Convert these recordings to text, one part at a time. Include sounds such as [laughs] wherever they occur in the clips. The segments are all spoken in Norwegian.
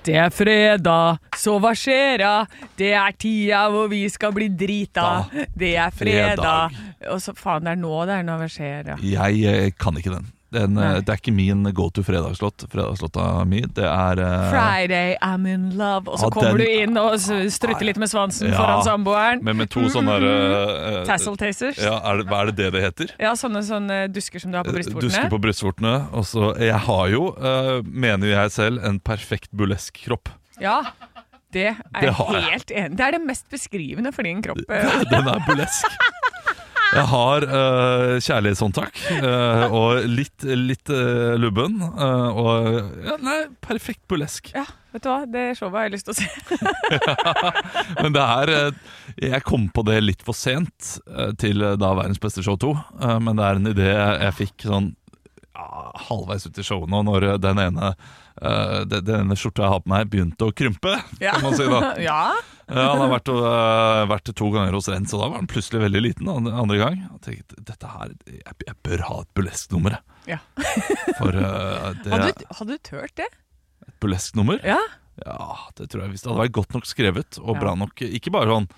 Det er fredag, så hva skjer? Det er tida hvor vi skal bli drita. Det er fredag. Og så faen, det er nå det er når hva skjer. Jeg eh, kan ikke den. Den eh, det er ikke min go to fredagslåt. Fredagslåta mi, det er uh, Friday, I'm in love. Og så Ja, kommer den- du inn og strutter litt med svansen Ja. foran samboeren. Men med to sånne uh, Tassel tasters. Ja, er det, Hva er det det det heter? Ja, sånne, sånne dusker som du har på Dusker på brystvortene. Og så Jeg har jo, uh, mener jeg selv, en perfekt burlesk kropp. Ja, det er Det helt enig Det er det mest beskrivende for din kropp. [laughs] Den er burlesk. [laughs] Jeg har uh, kjærlighetshåndtak uh, og litt, litt uh, lubben. Uh, og ja, nei, perfekt burlesk. Ja, vet du hva? Det showet har jeg lyst til å se. [laughs] Men det er Jeg kom på det litt for sent til da Verdens beste show 2. eh, Men det er en idé jeg, fikk sånn ja, halvveis ut i showet nå, når den ene eh, det, denne skjorta jeg har på meg, begynte å krympe, kan man si da. [laughs] ja. Ja, han har vært, uh, vært to ganger hos Rens, og da var han plutselig veldig liten. Andre, andre gang Jeg tenkte, dette her, jeg, jeg bør ha et burlesk-nummer. Ja. [laughs] For eh, [laughs] det Hadde, du- hadde du tørt det? et burlesk-nummer. Ja. Ja, det tror jeg hvis det hadde vært godt nok skrevet og Ja. bra nok. Ikke bare sånn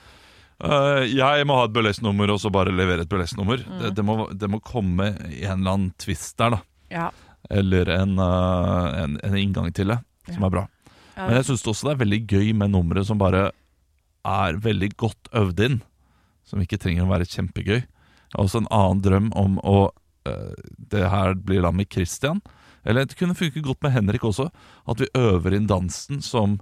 Uh, Jeg må ha et burlesk-nummer og så bare levere et burlesk-nummer. Mm. Det, det, må, det må komme i en eller annen twist der, da. Ja. Eller en, øh, en, en inngang til det, som er bra. Men jeg syns også det er veldig gøy med numre som bare er veldig godt øvd inn. Som ikke trenger å være kjempegøy. Jeg har også en annen drøm om å øh, Det her blir da med Christian. Eller det kunne funke godt med Henrik også. At vi øver inn dansen som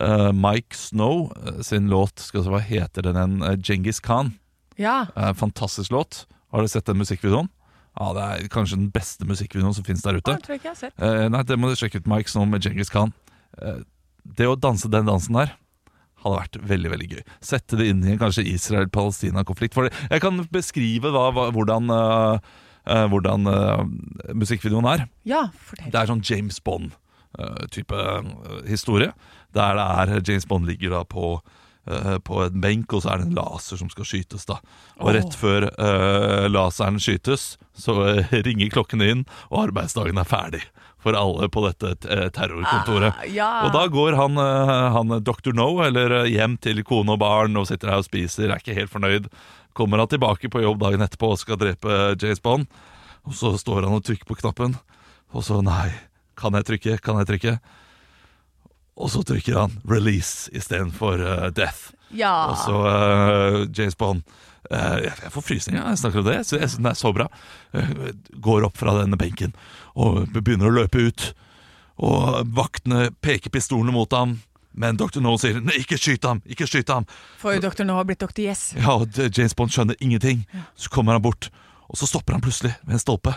øh, Mike Snow sin låt Skal Hva heter den? Uh, Genghis Khan. ja. Eh, fantastisk låt. Har du sett den musikkvideoen? Ja, Det er kanskje den beste musikkvideoen som finnes der ute. Ah, tror jeg ikke jeg har sett. Eh, nei, det må du sjekke ut Mike sånn med Genghis Khan. Eh, det å danse den dansen der hadde vært veldig veldig gøy. Sette det inn i en kanskje Israel-Palestina-konflikt. For Jeg kan beskrive hva, hva, hvordan, eh, hvordan uh, musikkvideoen er. Ja, fortell. Det er sånn James Bond-type historie. Der det er James Bond ligger da på, på en benk, og så er det en laser som skal skytes. da Og rett før uh, laseren skytes, så eh, [laughs] ringer klokkene inn, og arbeidsdagen er ferdig. For alle på dette eh, terrorkontoret. Ah, ja. Og da går han, eh, han Dr. No eller eh, hjem til kone og barn og sitter her og spiser, er ikke helt fornøyd. Kommer han tilbake på jobb dagen etterpå og skal drepe James Bond. Og så står han og trykker på knappen, og så nei, kan jeg trykke, kan jeg trykke? Og så trykker han 'release' istedenfor uh, 'death'. Ja. Og så uh, James Bond uh, Jeg får frysninger når jeg snakker om det. Så jeg synes den er så bra. Uh, går opp fra denne benken og begynner å løpe ut. Og vaktene peker pistolene mot ham. Men Dr. No sier 'nei, ikke skyt ham', ikke skyt ham. For Dr. No har blitt Dr. Yes. Ja, og James Bond skjønner ingenting. Så kommer han bort, og så stopper han plutselig ved en stolpe.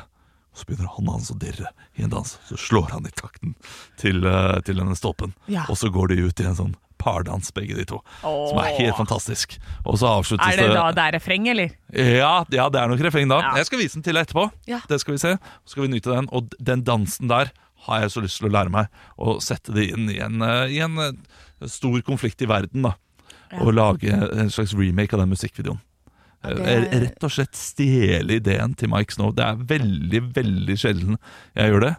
Så begynner hånda hans å dirre i en dans. Så slår han i takten til, eh, til denne stolpen. Ja. Og så går de ut i en sånn pardans, begge de to. Som er helt fantastisk. Og så avsluttes Er det da det er refreng, eller? Ja, ja, det er nok refreng da. Ja. Jeg skal vise den til deg etterpå. Ja. Det skal vi se. Så skal vi nyte den. Og den dansen der har jeg så lyst til å lære meg. Og sette det inn i en, eh, i en eh, stor konflikt i verden. da Og lage en slags remake av den musikkvideoen. Det Rett og slett stjele ideen til Mike Snow. Det er veldig, veldig sjelden jeg gjør det.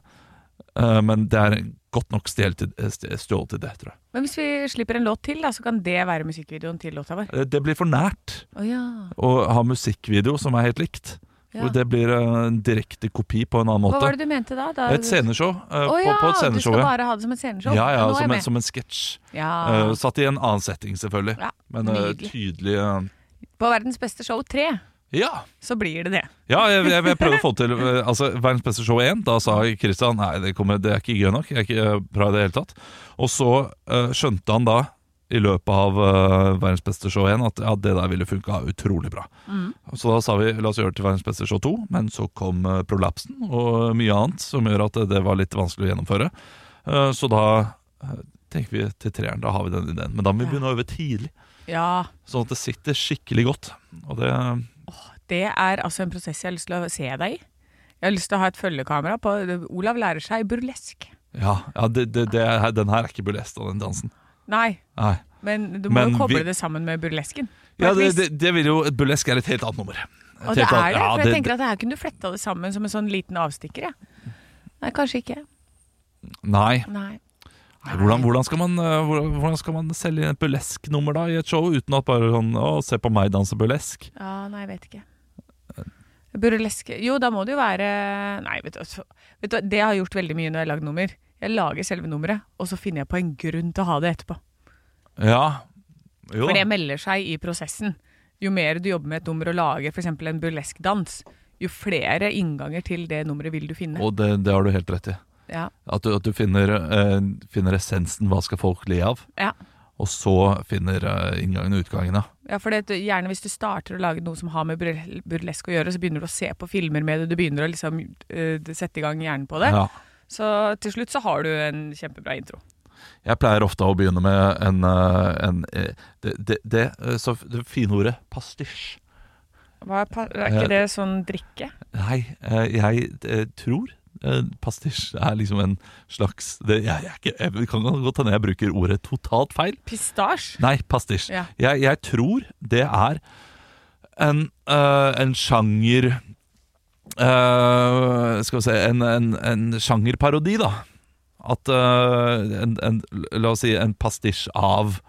Eh, Men det er godt nok stjålet til, eh, st- stjålet til det, tror jeg. Men hvis vi slipper en låt til, da, så kan det være musikkvideoen til låta vår. Eh, Det blir for nært Å ja. å ha musikkvideo som er helt likt. Ja. Det blir en direkte kopi på en annen måte. Hva var det du mente da? da Et sceneshow. eh, Å på, ja, på et du skal ja. bare ha det som et sceneshow? Ja, ja, som en, som en sketsj. Ja. Uh, satt i en annen setting, selvfølgelig. Ja, Men uh, tydelig På Verdens beste show 3. Ja, så blir det det. ja jeg, jeg, jeg prøvde å få [laughs] til eh, altså, Verdens beste show 1. Da sa Kristian nei, det, kommer, det er ikke gøy nok. Jeg er ikke eh, bra i det hele tatt. Og så uh, skjønte han da, i løpet av uh, Verdens beste show 1, at ja, det der ville funka utrolig bra. Så da sa vi la oss gjøre det til Verdens beste show 2, men så kom uh, prolapsen og mye annet som gjør at det, det var litt vanskelig å gjennomføre. Uh, så da tenker vi til treeren. Da har vi den ideen. Men da må vi begynne å øve tidlig, Ja, sånn at det sitter skikkelig godt. Og det det er altså en prosess jeg har lyst til å se deg i. Jeg har lyst til å ha et følgekamera på Olav lærer seg burlesk. Ja, ja det, det, det den her er ikke burlesk av den dansen. Nei, Nei. men du må Men jo koble vi- det sammen med burlesken. Ja, det, det, det vil jo Burlesk er et helt annet nummer. Et Og det er det, ja, for jeg tenker at her kunne du fletta det sammen som en sånn liten avstikker. Ja. Nei, kanskje ikke. Nei. Nei. Hvordan, hvordan, skal man, eh, hvordan, skal man selge et burlesk-nummer da i et show, uten at bare sånn Å, se på meg danse burlesk. Ja, nei, jeg vet ikke. Burlesk Jo, da må det jo være Nei, vet du, vet du det har jeg gjort veldig mye når jeg har lagd nummer. Jeg lager selve nummeret, og så finner jeg på en grunn til å ha det etterpå. Ja. Jo. For det melder seg i prosessen. Jo mer du jobber med et nummer og lager f.eks. en burlesk dans, jo flere innganger til det nummeret vil du finne. Og det, det har du helt rett i. Ja. At du, at du finner, eh, finner essensen. Hva skal folk le av? Ja. Og så finner eh, inngangen og utgangen, ja. Ja, for det, gjerne hvis du starter å lage noe som har med burlesk å gjøre, så begynner du å se på filmer med det, du begynner å liksom uh, sette i gang hjernen på det. ja. Så til slutt så har du en kjempebra intro. Jeg pleier ofte å begynne med en, eh, en eh, det, det, det, så det fine ordet pastisj. Hva er, pa- er ikke det sånn drikke? Nei, jeg tror pastisj er liksom en slags det, jeg, jeg, jeg, jeg kan godt hende jeg bruker ordet totalt feil. Pistasje? Nei, pastisj. Ja. Jeg, tror det er en, eh, en sjanger eh, Skal vi se En, en, en sjangerparodi, da. At eh, en, en, La oss si en pastisj av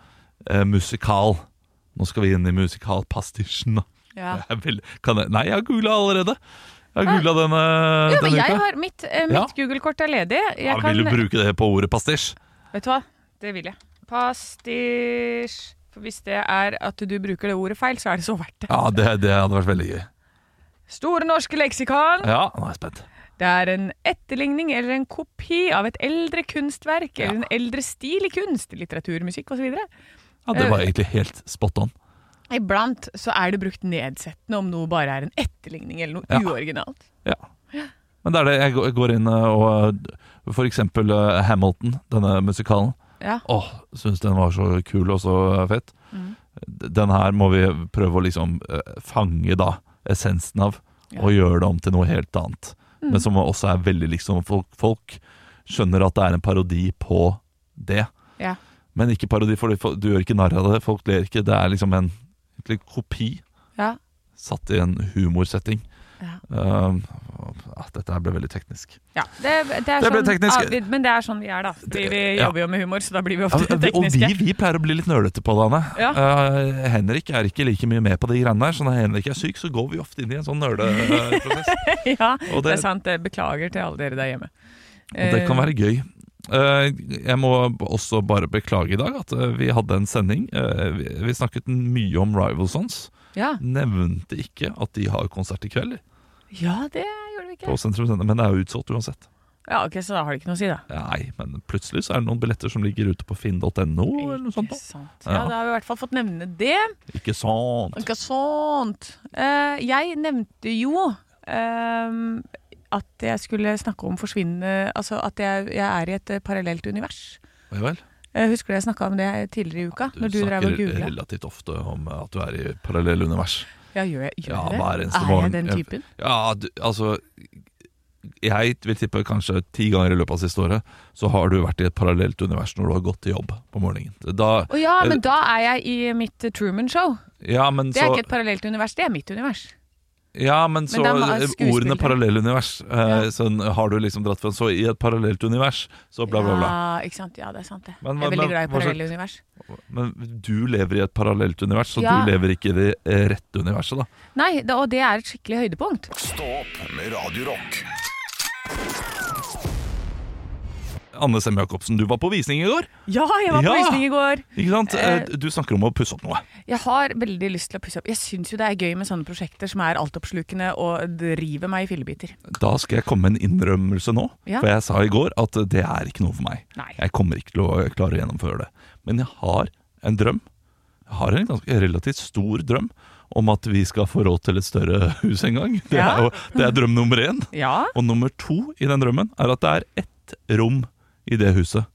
eh, musikal. Nå skal vi inn i musikalpastisjen, da. Ja. [laughs] Jeg vil, kan jeg, nei, jeg har googla allerede. Jeg har googla denne, Ja, denne uka. har, mitt eh, Ja. Google-kort er ledig. Jeg Ja, vil du bruke det på ordet pastisj? Vet du hva? Det vil jeg. Pastisj. For hvis det er at du bruker det ordet feil, så er det så verdt det. Ja, det, det hadde vært veldig gøy. Store norske leksikon. Ja, nå er jeg spent. Det er en etterligning eller en kopi av et eldre kunstverk eller en eldre stil i kunst, litteratur, musikk osv. Ja, Det var egentlig helt spot on. Iblant så er det brukt nedsettende om noe bare er en etterligning eller noe Ja. uoriginalt. Ja. Men det er det jeg går- inn eh, og eh, For eksempel eh, Hamilton, denne musikalen. Ja. Åh, syns den var så kul og så fett. Mm. Den her må vi prøve å liksom fange da essensen av, og gjøre det om til noe helt annet. Mm. Men som også er veldig liksom folk, folk skjønner at det er en parodi på det. Ja. Men ikke parodi, for du- du gjør ikke narr av det. Folk ler ikke. Det er liksom en egentlig kopi Ja. satt i en humorsetting. Ja. Um, ah, dette ble veldig teknisk. Ja, det, det Det ble sånn, teknisk. ah, vi- men det er sånn vi er, da. Vi, vi ja. jobber jo med humor, så da blir vi Ja, ofte tekniske. og vi, vi pleier å bli litt nølete på det, Anne. Ja. Uh, Henrik er ikke like mye med på de greiene der, så når Henrik er syk, så går vi ofte inn i en sånn nøleprosess. [laughs] ja, det det- er sant. Beklager til alle dere der hjemme. Og det kan Eh, være gøy. Eh, Jeg må også bare beklage i dag at eh, vi hadde en sending. Eh, Vi snakket mye om Rival Sons. Ja. Nevnte ikke at de har konsert i kveld ja, det gjorde vi på ikke. Sentrum Scene, men det er jo utsolgt uansett. Ja, ok, Så da har det ikke noe å si, da. Nei, men plutselig så er det noen billetter som ligger ute på finn.no eller noe sånt. Da. sant. Ja. Ja, da har vi i hvert fall fått nevne det. Ikke sant? Ikke sant. Uh, jeg nevnte jo ehm, at jeg skulle snakke om forsvinnende Altså at jeg, jeg er i et eh, parallelt univers. Ja vel. Eh, husker du jeg snakka om det tidligere i uka? når du drev og snakker relativt ofte om at du er i parallelle univers. Ja, gjør jeg, gjør Ja, det? er morgen. jeg den typen? Ja, du, altså Jeg vil tippe kanskje ti ganger i løpet av siste året så har du vært i et parallelt univers når du har gått til jobb på morgenen. Da, Å ja, men da er jeg i mitt eh, Truman-show. ja, men Det er så, ikke et parallelt univers, det er mitt univers. Ja, men så må- eh, ordene parallellunivers. eh, Ja. sånn, har du liksom dratt fra Så i et parallelt univers, så bla, bla, bla. Ja, ikke sant? Ja, det er sant det. Men- jeg er men- veldig glad i parallelle univers. Men du lever i et parallelt univers, så Ja. du lever ikke i det eh, rette universet, da. Nei, da, og det er et skikkelig høydepunkt. Stopp med Radio Rock. Anne Sem Jacobsen, du var på visning i går. Ja, jeg var på Ja. visning i går. Ikke sant? Eh. Eh, Du snakker om å pusse opp noe. Jeg har veldig lyst til å pusse opp. Jeg syns jo det er gøy med sånne prosjekter som er altoppslukende og driver meg i fillebiter. Da skal jeg komme med en innrømmelse nå. Ja. For jeg sa i går at det er ikke noe for meg. Nei. Jeg kommer ikke til å klare å gjennomføre det. Men jeg har en drøm. Jeg har en ganske relativt stor drøm om at vi skal få råd til et større hus en gang. Det er, jo, det er drøm nummer én. Ja, Og nummer to i den drømmen er at det er ett rom i det huset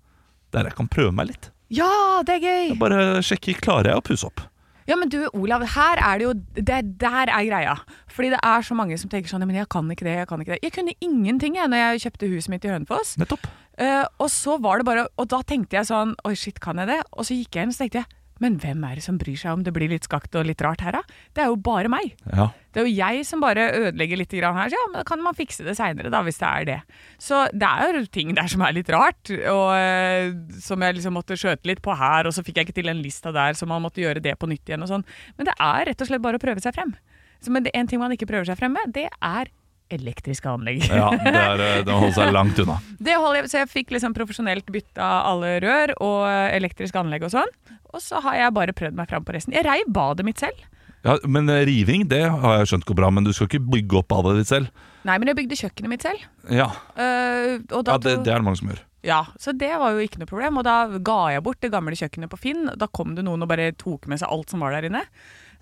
der jeg kan prøve meg litt. ja det er gøy! Jeg bare sjekke klarer jeg å pusse opp. Ja, men du, Olav, her er det jo det, Der er greia. Fordi det er så mange som tenker sånn «Ja, Men jeg kan ikke det, jeg kan ikke det. Jeg kunne ingenting jeg når jeg kjøpte huset mitt i Hønefoss. Nettopp. Eh, og så var det bare Og da tenkte jeg sånn Oi, shit, kan jeg det? Og så gikk jeg inn og så tenkte jeg Men hvem er det som bryr seg om det blir litt skakt og litt rart her, da? Det er jo bare meg. Ja. Det er jo jeg som bare ødelegger litt her. Så ja, men da kan man fikse det seinere, da, hvis det er det. Så det er jo ting der som er litt rart, og eh, som jeg liksom måtte skjøte litt på her, og så fikk jeg ikke til en lista der, så man måtte gjøre det på nytt igjen og sånn. Men det er rett og slett bare å prøve seg frem. Så, men det, en ting man ikke prøver seg frem med, det er elektriske anlegg. ja det den [laughs] holder seg langt unna. Det holder jeg, så jeg fikk liksom profesjonelt bytta alle rør og elektriske anlegg og sånn. Og så har jeg bare prøvd meg fram på resten. Jeg rei badet mitt selv. Ja, men eh, riving det har jeg skjønt går bra, men du skal ikke bygge opp badet ditt selv. Nei, men jeg bygde kjøkkenet mitt selv. Ja, uh, ja det, det er det mange som gjør. Ja, så det var jo ikke noe problem. Og da ga jeg bort det gamle kjøkkenet på Finn. Da kom det noen og bare tok med seg alt som var der inne.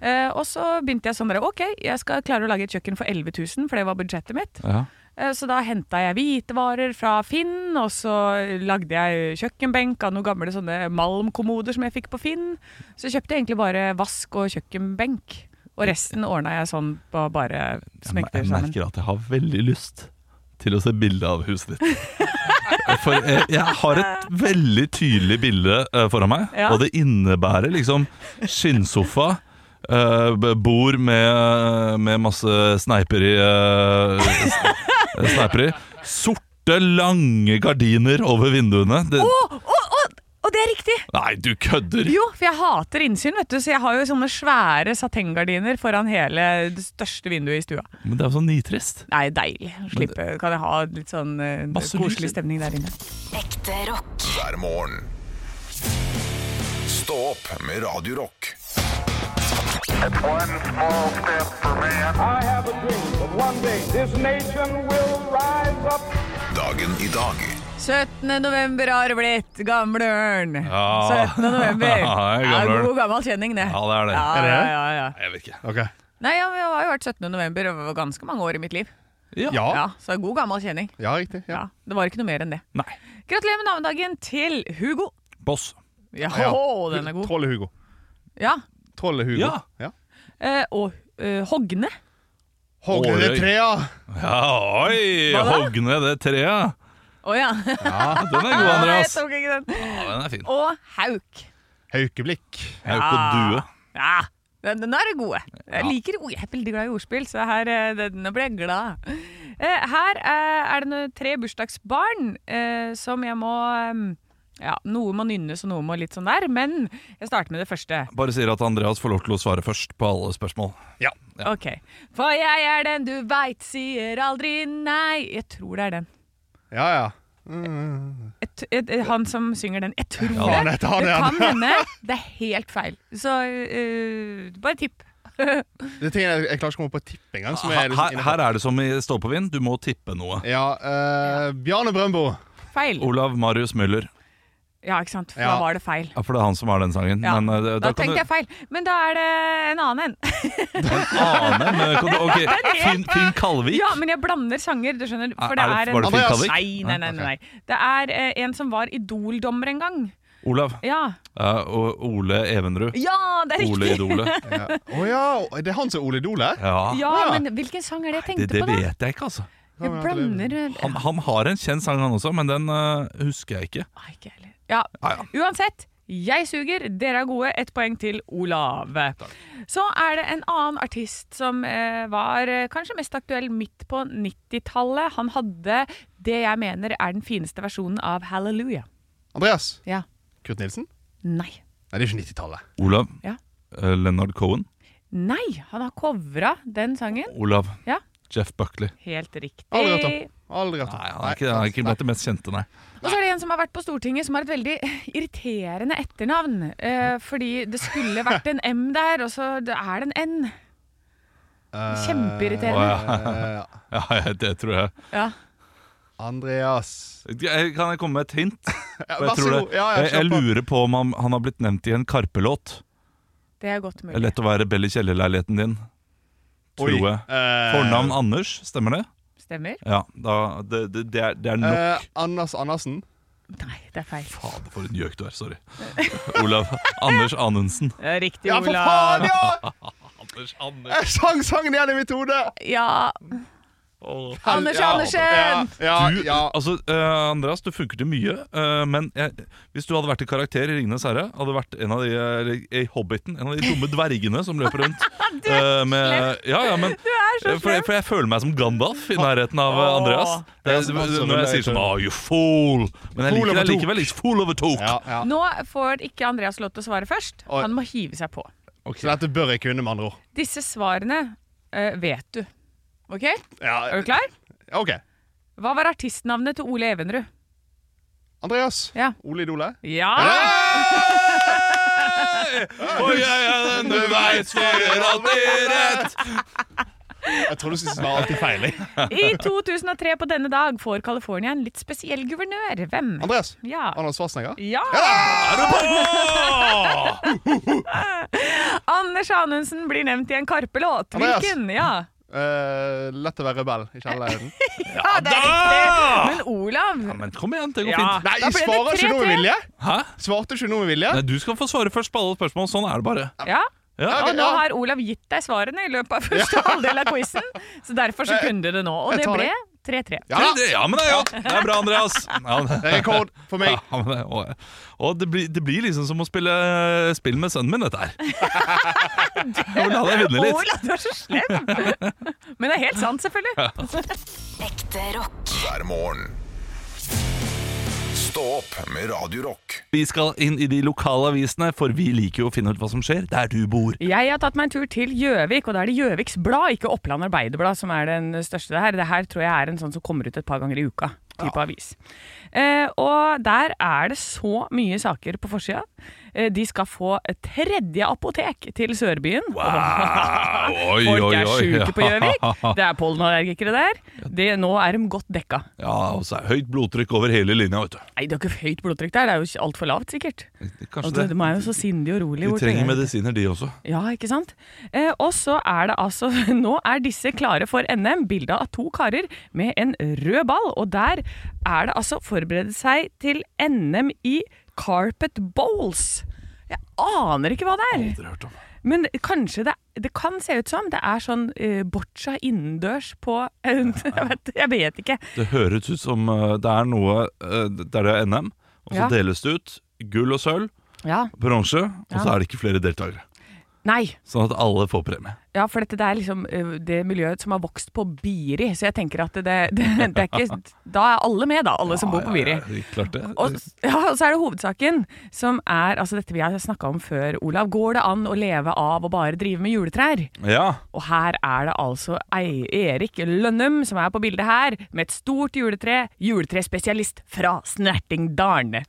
Eh, og så begynte jeg sånn der, ok, jeg skal klare å lage et kjøkken for 11 000, for det var budsjettet mitt. Ja. Eh, så da henta jeg hvitevarer fra Finn, og så lagde jeg kjøkkenbenk av noen gamle sånne malmkommoder som jeg fikk på Finn. Så kjøpte jeg egentlig bare vask og kjøkkenbenk. Og resten ordna jeg sånn på bare Jeg, smekte jeg sammen. merker at jeg har veldig lyst til å se bilde av huset ditt. [laughs] For jeg, jeg har et veldig tydelig bilde eh, foran meg, Ja. og det innebærer liksom skinnsofa. Eh, bor med, med masse sneiper i, uh, sneiper i. Sorte, lange gardiner over vinduene. Det, oh, oh! å, det er riktig! Nei, du kødder! Jo, for jeg hater innsyn, vet du, så jeg har jo sånne svære satenggardiner foran hele det største vinduet i stua. Men det er jo så nitrist. Nei, deilig. Slippe, kan jeg ha litt sånn uh, koselig stemning der inne. Ekte rock. hver morgen. Stå opp med Radio Dagen i dag 17. november har det blitt, gamle ørn. Ja. 17. november. [laughs] Ja, Det er god gammel kjenning, det. Ja, det er det. Ja, Er det ja, det? ja, ja. Jeg vet ikke. Okay. Nei, ja, Jeg det har jo vært 17. november over ganske mange år i mitt liv. Ja. Ja, Så god gammel kjenning. Ja, riktig. Ja, Ja. Det var ikke noe mer enn det. Nei. Gratulerer med navnedagen til Hugo. Boss. Ja, Ja. den er god. Trollet Hugo. Ja. Trollet Hugo. Ja. ja. Eh, og eh, Hogne. Hogne det treet, ja. Ja, oi! Hva da? Hogg det treet. Å ja. ja. Den er god, Jeg Andreas. tok ikke den. Ja, den er fin. Og Hauk. Haukeblikk. Hauk og due. Ja, den, den er gode. Jeg liker ord. Jeg er veldig glad i ordspill, så her, eh, det, nå ble jeg glad. Eh, Her eh, er det noe- tre bursdagsbarn eh, som jeg må eh, Ja, noe må nynnes og noe må litt sånn der, men jeg starter med det første. Bare sier at Andreas får lov til å svare først på alle spørsmål. Ja. Ja. Ok. For jeg er den du veit sier aldri nei. Jeg tror det er den. Ja, ja. Mm. Et, et, et, han som synger den. Jeg tror Ja, han det. han, det kan hende. Det er helt feil. Så uh, bare tipp. [laughs] Det ting jeg, jeg klarer ikke å komme på et tipp engang. Som Her, er liksom her, her er det som i Stå på vind, du må tippe noe. Ja, uh, Bjarne Brøndbo. Feil. Olav Marius Müller. Ja, ikke sant. For Ja. da var det feil. Ja, for det er han som har den sangen. Ja. Men, uh, Da, da, tenkte du jeg feil. Men da er det en annen en. [laughs] en annen Ok, [laughs] Finn, Finn Kalvik. Ja, men jeg blander sanger, du skjønner. For Er det det- er var det Finn. Kalvik? Nei, nei, nei. nei, nei. Det er uh, en som var Idol-dommer en gang. Olav. Ja. Uh, og Ole Evenrud. Ja, det er Ole riktig! Idole. [laughs] Å ja. det er han som er Ole Idole? Ja, Ja, Ja. men hvilken sang er det jeg tenkte det på, da? Det vet jeg ikke, altså. Jeg blander Han, han har en kjent sang, han også, men den uh, husker jeg ikke. Nei, ikke heller. Ja, Ah, ja. uansett. Jeg suger, dere er gode. Ett poeng til Olav. Så er det en annen artist som eh, var eh, kanskje mest aktuell midt på 90-tallet. Han hadde det jeg mener er den fineste versjonen av Hallelujah. Andreas. Ja. Kurt Nilsen? Nei. Nei, det er ikke 90-tallet. Olav. Ja. Uh, Leonard Cohen. Nei, han har covra den sangen. Olav. Ja. Jeff Buckley. Helt riktig. Aldri hørt Aldri hatt det. Nei, han er ikke, han er ikke blant de mest kjente, nei. Og så er det en som har vært på Stortinget som har et veldig [laughs] irriterende etternavn. Eh, fordi det skulle vært en M der, og så er det en N. Eh, Kjempeirriterende. [laughs] eh, [laughs] Ja, det tror jeg. Ja. Andreas Kan jeg komme med et hint? ja, Vær jeg, så tror god. det. Ja, ja, jeg, jeg lurer på om han, han har blitt nevnt i en Karpe-låt. Det er godt er mulig. lett å være Bell i kjellerleiligheten din, tror Oi. jeg. Eh, Fornavn Anders, stemmer det? Stemmer? Ja, da, det, det, det, er, det er nok. eh, Anders Andersen. Nei, det er feil. Fader, for en gjøk du er. Sorry. [laughs] Olav Anders Anundsen. Riktig, Olav. Ja, for faen, ja! [laughs] Anders Anders Jeg sang sangen igjen i mitt hode! Ja. Anders Ja, Andersen! Ja, Du, altså, uh, Andreas, du funker til mye, Uh, men jeg, hvis du hadde vært i karakter i Ringenes herre, hadde du vært en av de eller i Hobbiten, en av de dumme dvergene som løper rundt. [laughs] Uh, med, ja, ja, men, så for, for jeg føler meg som Gandalf i nærheten av oh, Andreas. Det, Ja, det, så- når jeg sier sånn oh, you fool Men jeg liker deg likevel. It's fool of a talk. ja, ja. Nå får ikke Andreas lov til å svare først. Han må hive seg på. Så dette bør jeg kunne, med andre ord. Disse svarene eh, vet du. OK? Ja, Er du klar? OK. Hva var artistnavnet til Ole Evenrud? Andreas. Ja. Ole Idole. Ja! [laughs] Og jeg er den du veit svarer alltid rett. Jeg tror du syns den var alltid feil. I 2003 på denne dag får California en litt spesiell guvernør. Hvem? Andreas. Ja. Arnold Schwarzenegger. Ja! Er du på? [laughs] Anders Anundsen blir nevnt i en Karpe-låt. Andreas. Hvilken? Ja. Eh, lett å være rebell i kjærligheten. [laughs] ja, det er riktig! Men Olav Ja, men kom igjen, det går Ja. fint. Nei, jeg svarer ikke noe med vilje! Hæ? Svarte ikke noe med vilje. Nei, du skal få svare først på alle spørsmål. Sånn er det bare. Ja, Ja. Ok, Og nå har Olav gitt deg svarene i løpet av første halvdel av quizen. Så derfor så kunne du det nå. Og det ble det. 3-3. Ja, ja, men det er godt. Det er bra, Andreas. Ja, det er rekord for meg. Ja, men det, og og det, blir, det blir liksom som å spille spill med sønnen min, dette her. Vil la deg vinne litt. Olav, du er så slem! [laughs] Men det er helt sant, selvfølgelig. [laughs] Ekte rock. hver morgen. Stå opp med Radio Rock. Vi skal inn i de lokale avisene, for vi liker jo å finne ut hva som skjer der du bor. Jeg har tatt meg en tur til Gjøvik, og da er det Gjøviks Blad, ikke Oppland Arbeiderblad, som er den største her. Det her tror jeg er en sånn som kommer ut et par ganger i uka. Type avis. Eh, og der er det så mye saker på forsida. Eh, de skal få et tredje apotek til Sørbyen. Oi, [laughs] Folk er sjuke på Gjøvik. Det er pollenallergikere der. Det, nå er de godt dekka. Ja, og så er høyt blodtrykk over hele linja, vet du. Nei, det er ikke høyt blodtrykk der. Det er jo altfor lavt, sikkert. Kanskje Og det. de er jo så sindige og rolige. De trenger medisiner, de også. Ja, ikke sant? Eh, og så er det altså [laughs] Nå er disse klare for NM. Bilde av to karer med en rød ball. Og der er det altså forberede seg til NM i Carpet Bowls. Jeg aner ikke hva det er. Aldri hørt om. Men kanskje det, det kan se ut som det er sånn uh, boccia innendørs på [laughs] jeg, vet, jeg vet ikke. Det høres ut som uh, det er noe uh, det er NM, og så Ja. deles det ut gull og sølv, Ja. bronse, og så Ja. er det ikke flere deltakere. Nei. Sånn at alle får premie. Ja, for dette det er liksom det miljøet som har vokst på Biri, så jeg tenker at det, det, [laughs] det er ikke Da er alle med, da. Alle som bor på Biri. Ja, ja, klart det. Og, ja, og så er det hovedsaken, som er altså dette vi har snakka om før, Olav. Går det an å leve av å bare drive med juletrær? Ja. Og her er det altså Erik Lønnum som er på bildet her, med et stort juletre. Juletrespesialist fra Snertingdalen.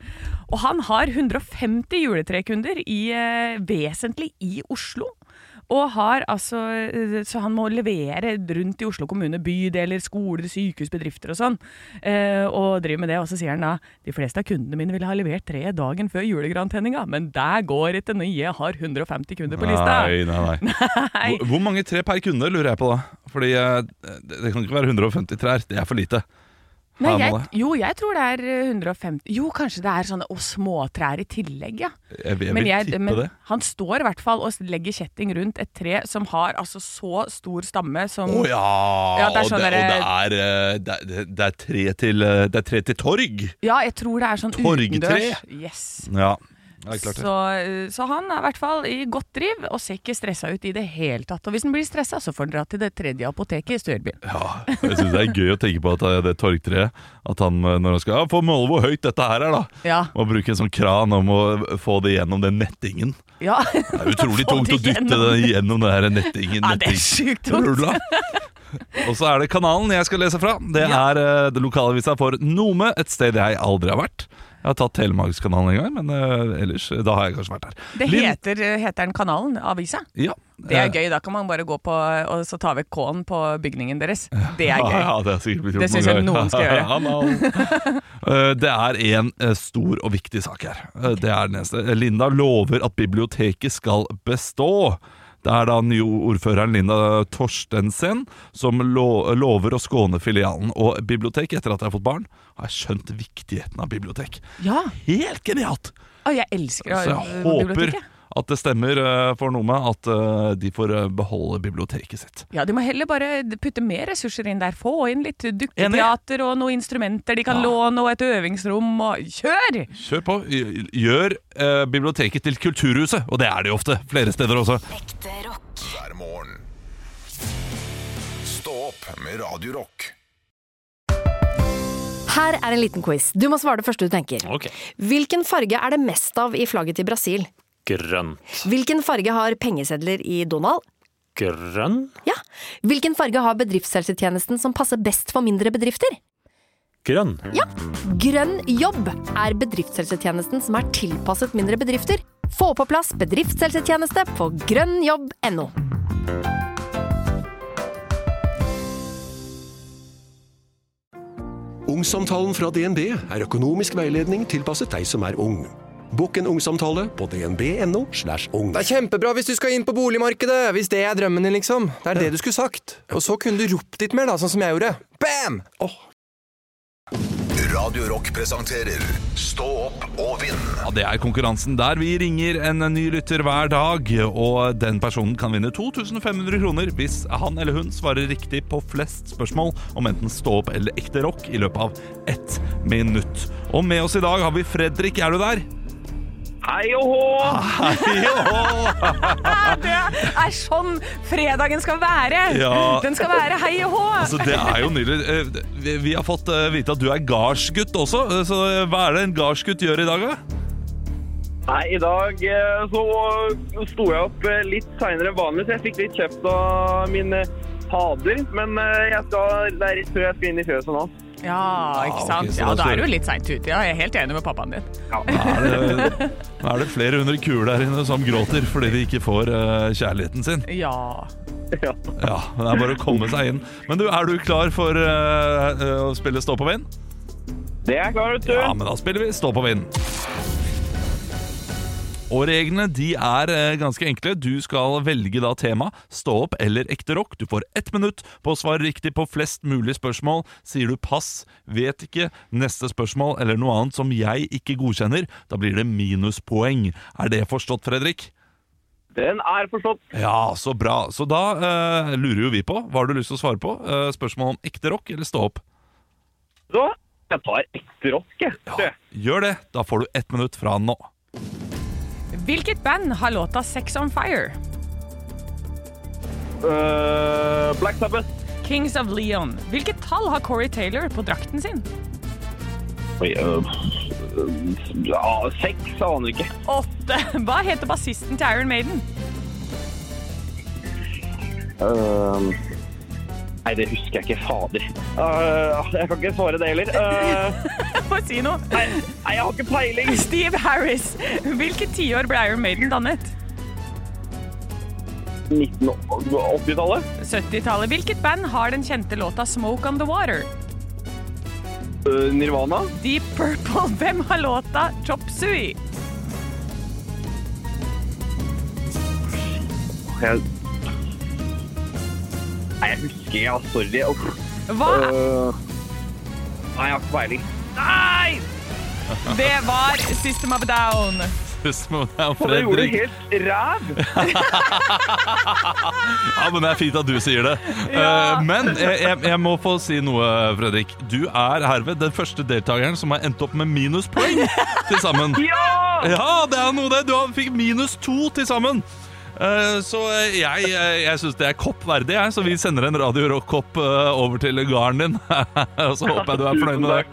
Og han har 150 juletrekunder i, vesentlig i Oslo. Og har altså eh, Så han må levere rundt i Oslo kommune, bydeler, skoler, sykehus, bedrifter og sånn. Eh, og driver med det. Og så sier han da de fleste av kundene mine ville ha levert tre dagen før julegrantenninga, men der går ikke når jeg har 150 kunder på lista. Nei, nei, nei. [laughs] Nei. Hvor, hvor mange tre per kunde, lurer jeg på da? Fordi eh, det, det kan ikke være 150 trær. Det er for lite. Nei, jeg, jo, jeg tror det er eh, 150 Jo, kanskje det er sånne og småtrær i tillegg, ja. Jeg, jeg Men, vil jeg, tippe det. han står i hvert fall og legger kjetting rundt et tre som har altså så stor stamme som Å ja! Ja, det er og, sånn det, og det er, eh, det, er- det, er tre til, eh, det er tre til torg! Ja, jeg tror det er sånn Torgtre? utendørs. Yes. Ja, det. Så, eh, så han er i hvert fall i godt driv og ser ikke stressa ut i det hele tatt. Og hvis han blir stressa, så får han dra til det tredje apoteket i Størbyen. Ja, jeg syns det er gøy å tenke på at det det torgtreet At han eh, når han skal ja, få måle hvor høyt dette her er, da Ja. må bruke en sånn kran om å få det gjennom den nettingen. ja. Det er utrolig [laughs] tungt å dytte det gjennom den her nettingen. Ja, det er sjukt tungt. Og så er det kanalen jeg skal lese fra. Det er uh, det lokalavisa for Nome, et sted jeg aldri har vært. Jeg har tatt Telemarkskanalen en gang, men uh, ellers da har jeg kanskje vært der. Det heter, heter den kanalen, avisa? Ja. Det er Eh, gøy. Da kan man bare gå på og så ta vekk K-en på bygningen deres. Det er gøy. [laughs] Ja, det, er Det synes jeg noen skal gjøre. [laughs] Eh, det er en eh, stor og viktig sak her. Eh, Det er den eneste. Linda lover at biblioteket skal bestå. Det er da nye ordføreren Linda Torstensen som lover å skåne filialen. Og bibliotek, etter at jeg har fått barn, har jeg skjønt viktigheten av bibliotek. Ja. Helt genialt! Å, jeg elsker Så å- jeg håper biblioteket. At det stemmer for for Nome at eh, de får eh, beholde biblioteket sitt. Ja, De må heller bare putte mer ressurser inn der. Få inn litt dukketeater og noen instrumenter de kan låne, og et øvingsrom. og Kjør! Kjør på. Gjør eh, biblioteket til Kulturhuset, og det er det jo ofte. Flere steder også. Ekte rock. hver morgen. Stå opp med Radio Rock. Her er en liten quiz. Du må svare det første du tenker. Ok. Hvilken farge er det mest av i flagget til Brasil? Grønn. Hvilken farge har pengesedler i Donald? Grønn? Ja. Hvilken farge har bedriftshelsetjenesten som passer best for mindre bedrifter? Grønn. Ja. Grønn jobb er bedriftshelsetjenesten som er tilpasset mindre bedrifter. Få på plass bedriftshelsetjeneste på grønnjobb.no. Ungsamtalen fra DNB er økonomisk veiledning tilpasset deg som er ung. Bokk en ungsamtale på dnb.no. slash ung. Det er kjempebra hvis du skal inn på boligmarkedet, hvis det er drømmen din, liksom. Det er det du skulle sagt. Og så kunne du ropt litt mer, da, sånn som jeg gjorde. Bam! Oh. Radio Rock presenterer Stå opp og vinn. Ja, Det er konkurransen der vi ringer en ny lytter hver dag, og den personen kan vinne 2500 kroner hvis han eller hun svarer riktig på flest spørsmål om enten stå opp eller ekte rock i løpet av ett minutt. Og med oss i dag har vi Fredrik. Er du der? Hei og hå! Det er sånn fredagen skal være! Ja. Den skal være hei og hå! Altså, det er jo nydelig. Eh, vi- har fått eh, vite at du er gardsgutt også, eh, så hva er det en gardsgutt gjør i dag, da? Nei, I dag så sto jeg opp litt seinere enn vanlig, så jeg fikk litt kjeft av min fader. Men jeg skal, det er rett før jeg skal inn i fjøset nå. Ja, ikke sant? Ja, da Da er du litt seint ute. Ja, jeg er helt enig med pappaen din. Er det, er det flere hundre kuer der inne som gråter fordi de ikke får eh, kjærligheten sin? Ja. Ja. Ja, men Det er bare å komme seg inn. Men du, er du klar for eh, eh, å spille Stå på vind? Det er jeg klar, vet du. Ja, men da spiller vi Stå på vind. Og reglene de er eh, ganske enkle. Du skal velge da tema stå opp eller ekte rock. Du får ett minutt på å svare riktig på flest mulig spørsmål. Sier du pass, vet ikke, neste spørsmål eller noe annet som jeg ikke godkjenner, da blir det minuspoeng. Er det forstått, Fredrik? Den er forstått. Ja, så bra. Så da eh, lurer jo vi på, hva har du lyst til å svare på? Eh, spørsmål om ekte rock eller stå opp? Så jeg tar ekte rock, jeg. Ja, gjør det. Da får du ett minutt fra nå. Hvilket band har låta 'Sex on Fire'? Uh, Black Sabbath. Kings of Leon. Hvilket tall har Corey Taylor på drakten sin? Oi, eh, ja, seks, aner ikke. Åtte. Hva heter bassisten til Iron Maiden? Eh, nei, det husker jeg ikke. Fader. Uh, jeg kan ikke svare det heller. [laughs] Eh, Få si noe. nei, nei, jeg har ikke peiling. Steve Harris. Hvilket tiår ble Iron Maiden dannet? 1980-tallet. 70-tallet. Hvilket band har den kjente låta 'Smoke on the Water'? Uh, Nirvana. Deep Purple. [laughs] Hvem har låta 'Chop Sui'? Jeg... Nei, jeg husker ikke. Ja, sorry. Uff. Hva? Uh, nei, jeg har ikke peiling. Nei! Det var System of a Down. Fredrik. Og det gjorde helt ræv. [laughs] Ja, men det er fint at du sier det. Eh, men jeg, jeg, jeg må få si noe, Fredrik. Du er herved den første deltakeren som har endt opp med minuspoeng til sammen. [laughs] Ja! Ja, det er noe det. Du fikk minus to til sammen. Eh, Så jeg, jeg, jeg syns det er kopp verdig, jeg. Så vi sender en Radio Rock-kopp eh, over til garden din. [laughs] Og så håper jeg du er fornøyd med det.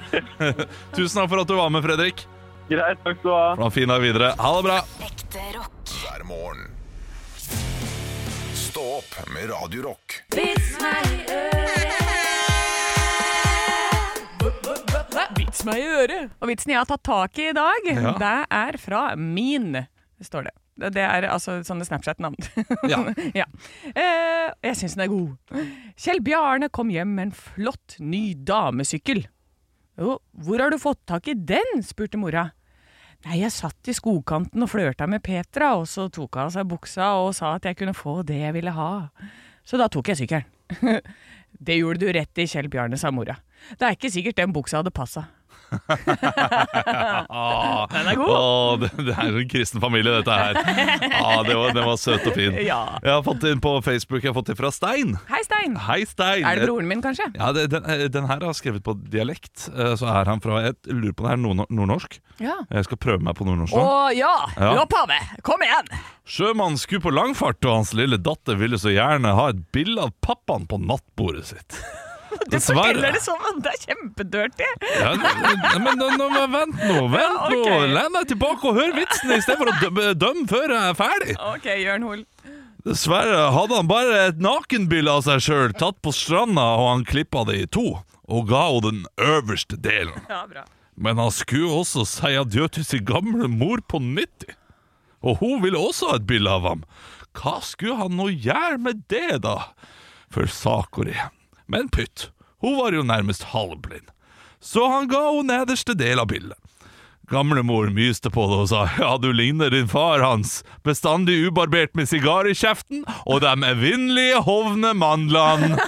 [laughs] Tusen takk for at du var med, Fredrik. Greit, takk skal du ha. Ha en fin dag videre. Ha det bra. hver morgen. Stå opp med Radio Rock. Vits meg i øret. Og vitsen jeg har tatt tak i i dag, Ja. det er fra min, står det. Det er altså sånne Snapchat-navn. [laughs] Ja. ja. Eh, jeg syns den er god. Kjell Bjarne kom hjem med en flott, ny damesykkel. Jo, hvor har du fått tak i den? spurte mora. Nei, jeg satt i skogkanten og flørta med Petra, og så tok hun av seg buksa og sa at jeg kunne få det jeg ville ha. Så da tok jeg sykkelen. [laughs] det gjorde du rett i, Kjell Bjarne, sa mora. Det er ikke sikkert den buksa hadde passa. Ah, [laughs] Den er god. Å, det, det er en kristen familie, dette her. [laughs] Ah, det var, den var søt og fin. Ja. Jeg har fått den på Facebook. Jeg har fått den fra Stein. Hei, Stein. Hei, Stein. Er det broren min, kanskje? Ja, det, den, eh, den her har skrevet på dialekt. Eh, Så er han fra Jeg lurer på det er nordnorsk. Ja. Jeg skal prøve meg på nordnorsk Å ja! Ja. Opphavet! Kom igjen! Sjømannen skulle på langfart, og hans lille datter ville så gjerne ha et bilde av pappaen på nattbordet sitt. [laughs] Du forteller det som om det er kjempedirty. Ja, men, men nå, [laughs] vent nå, vent Ja, nå. ok. Len deg tilbake og hør vitsen i stedet for å dømme, dømme før jeg er ferdig. Ok, Jørn Hol. Dessverre hadde han bare et nakenbilde av seg sjøl tatt på stranda, og han klippa det i to og ga henne den øverste delen. Ja, bra. Men han skulle også si adjø til sin gamle mor på 90. Og hun ville også ha et bilde av ham. Hva skulle han nå gjøre med det, da? For Sakori. Men pytt, hun var jo nærmest halvblind. Så han ga henne nederste del av bildet. Gamlemor myste på det og sa ja, du ligner din far hans, bestandig ubarbert med sigar i kjeften og de evinnelige hovne mandlene. [laughs]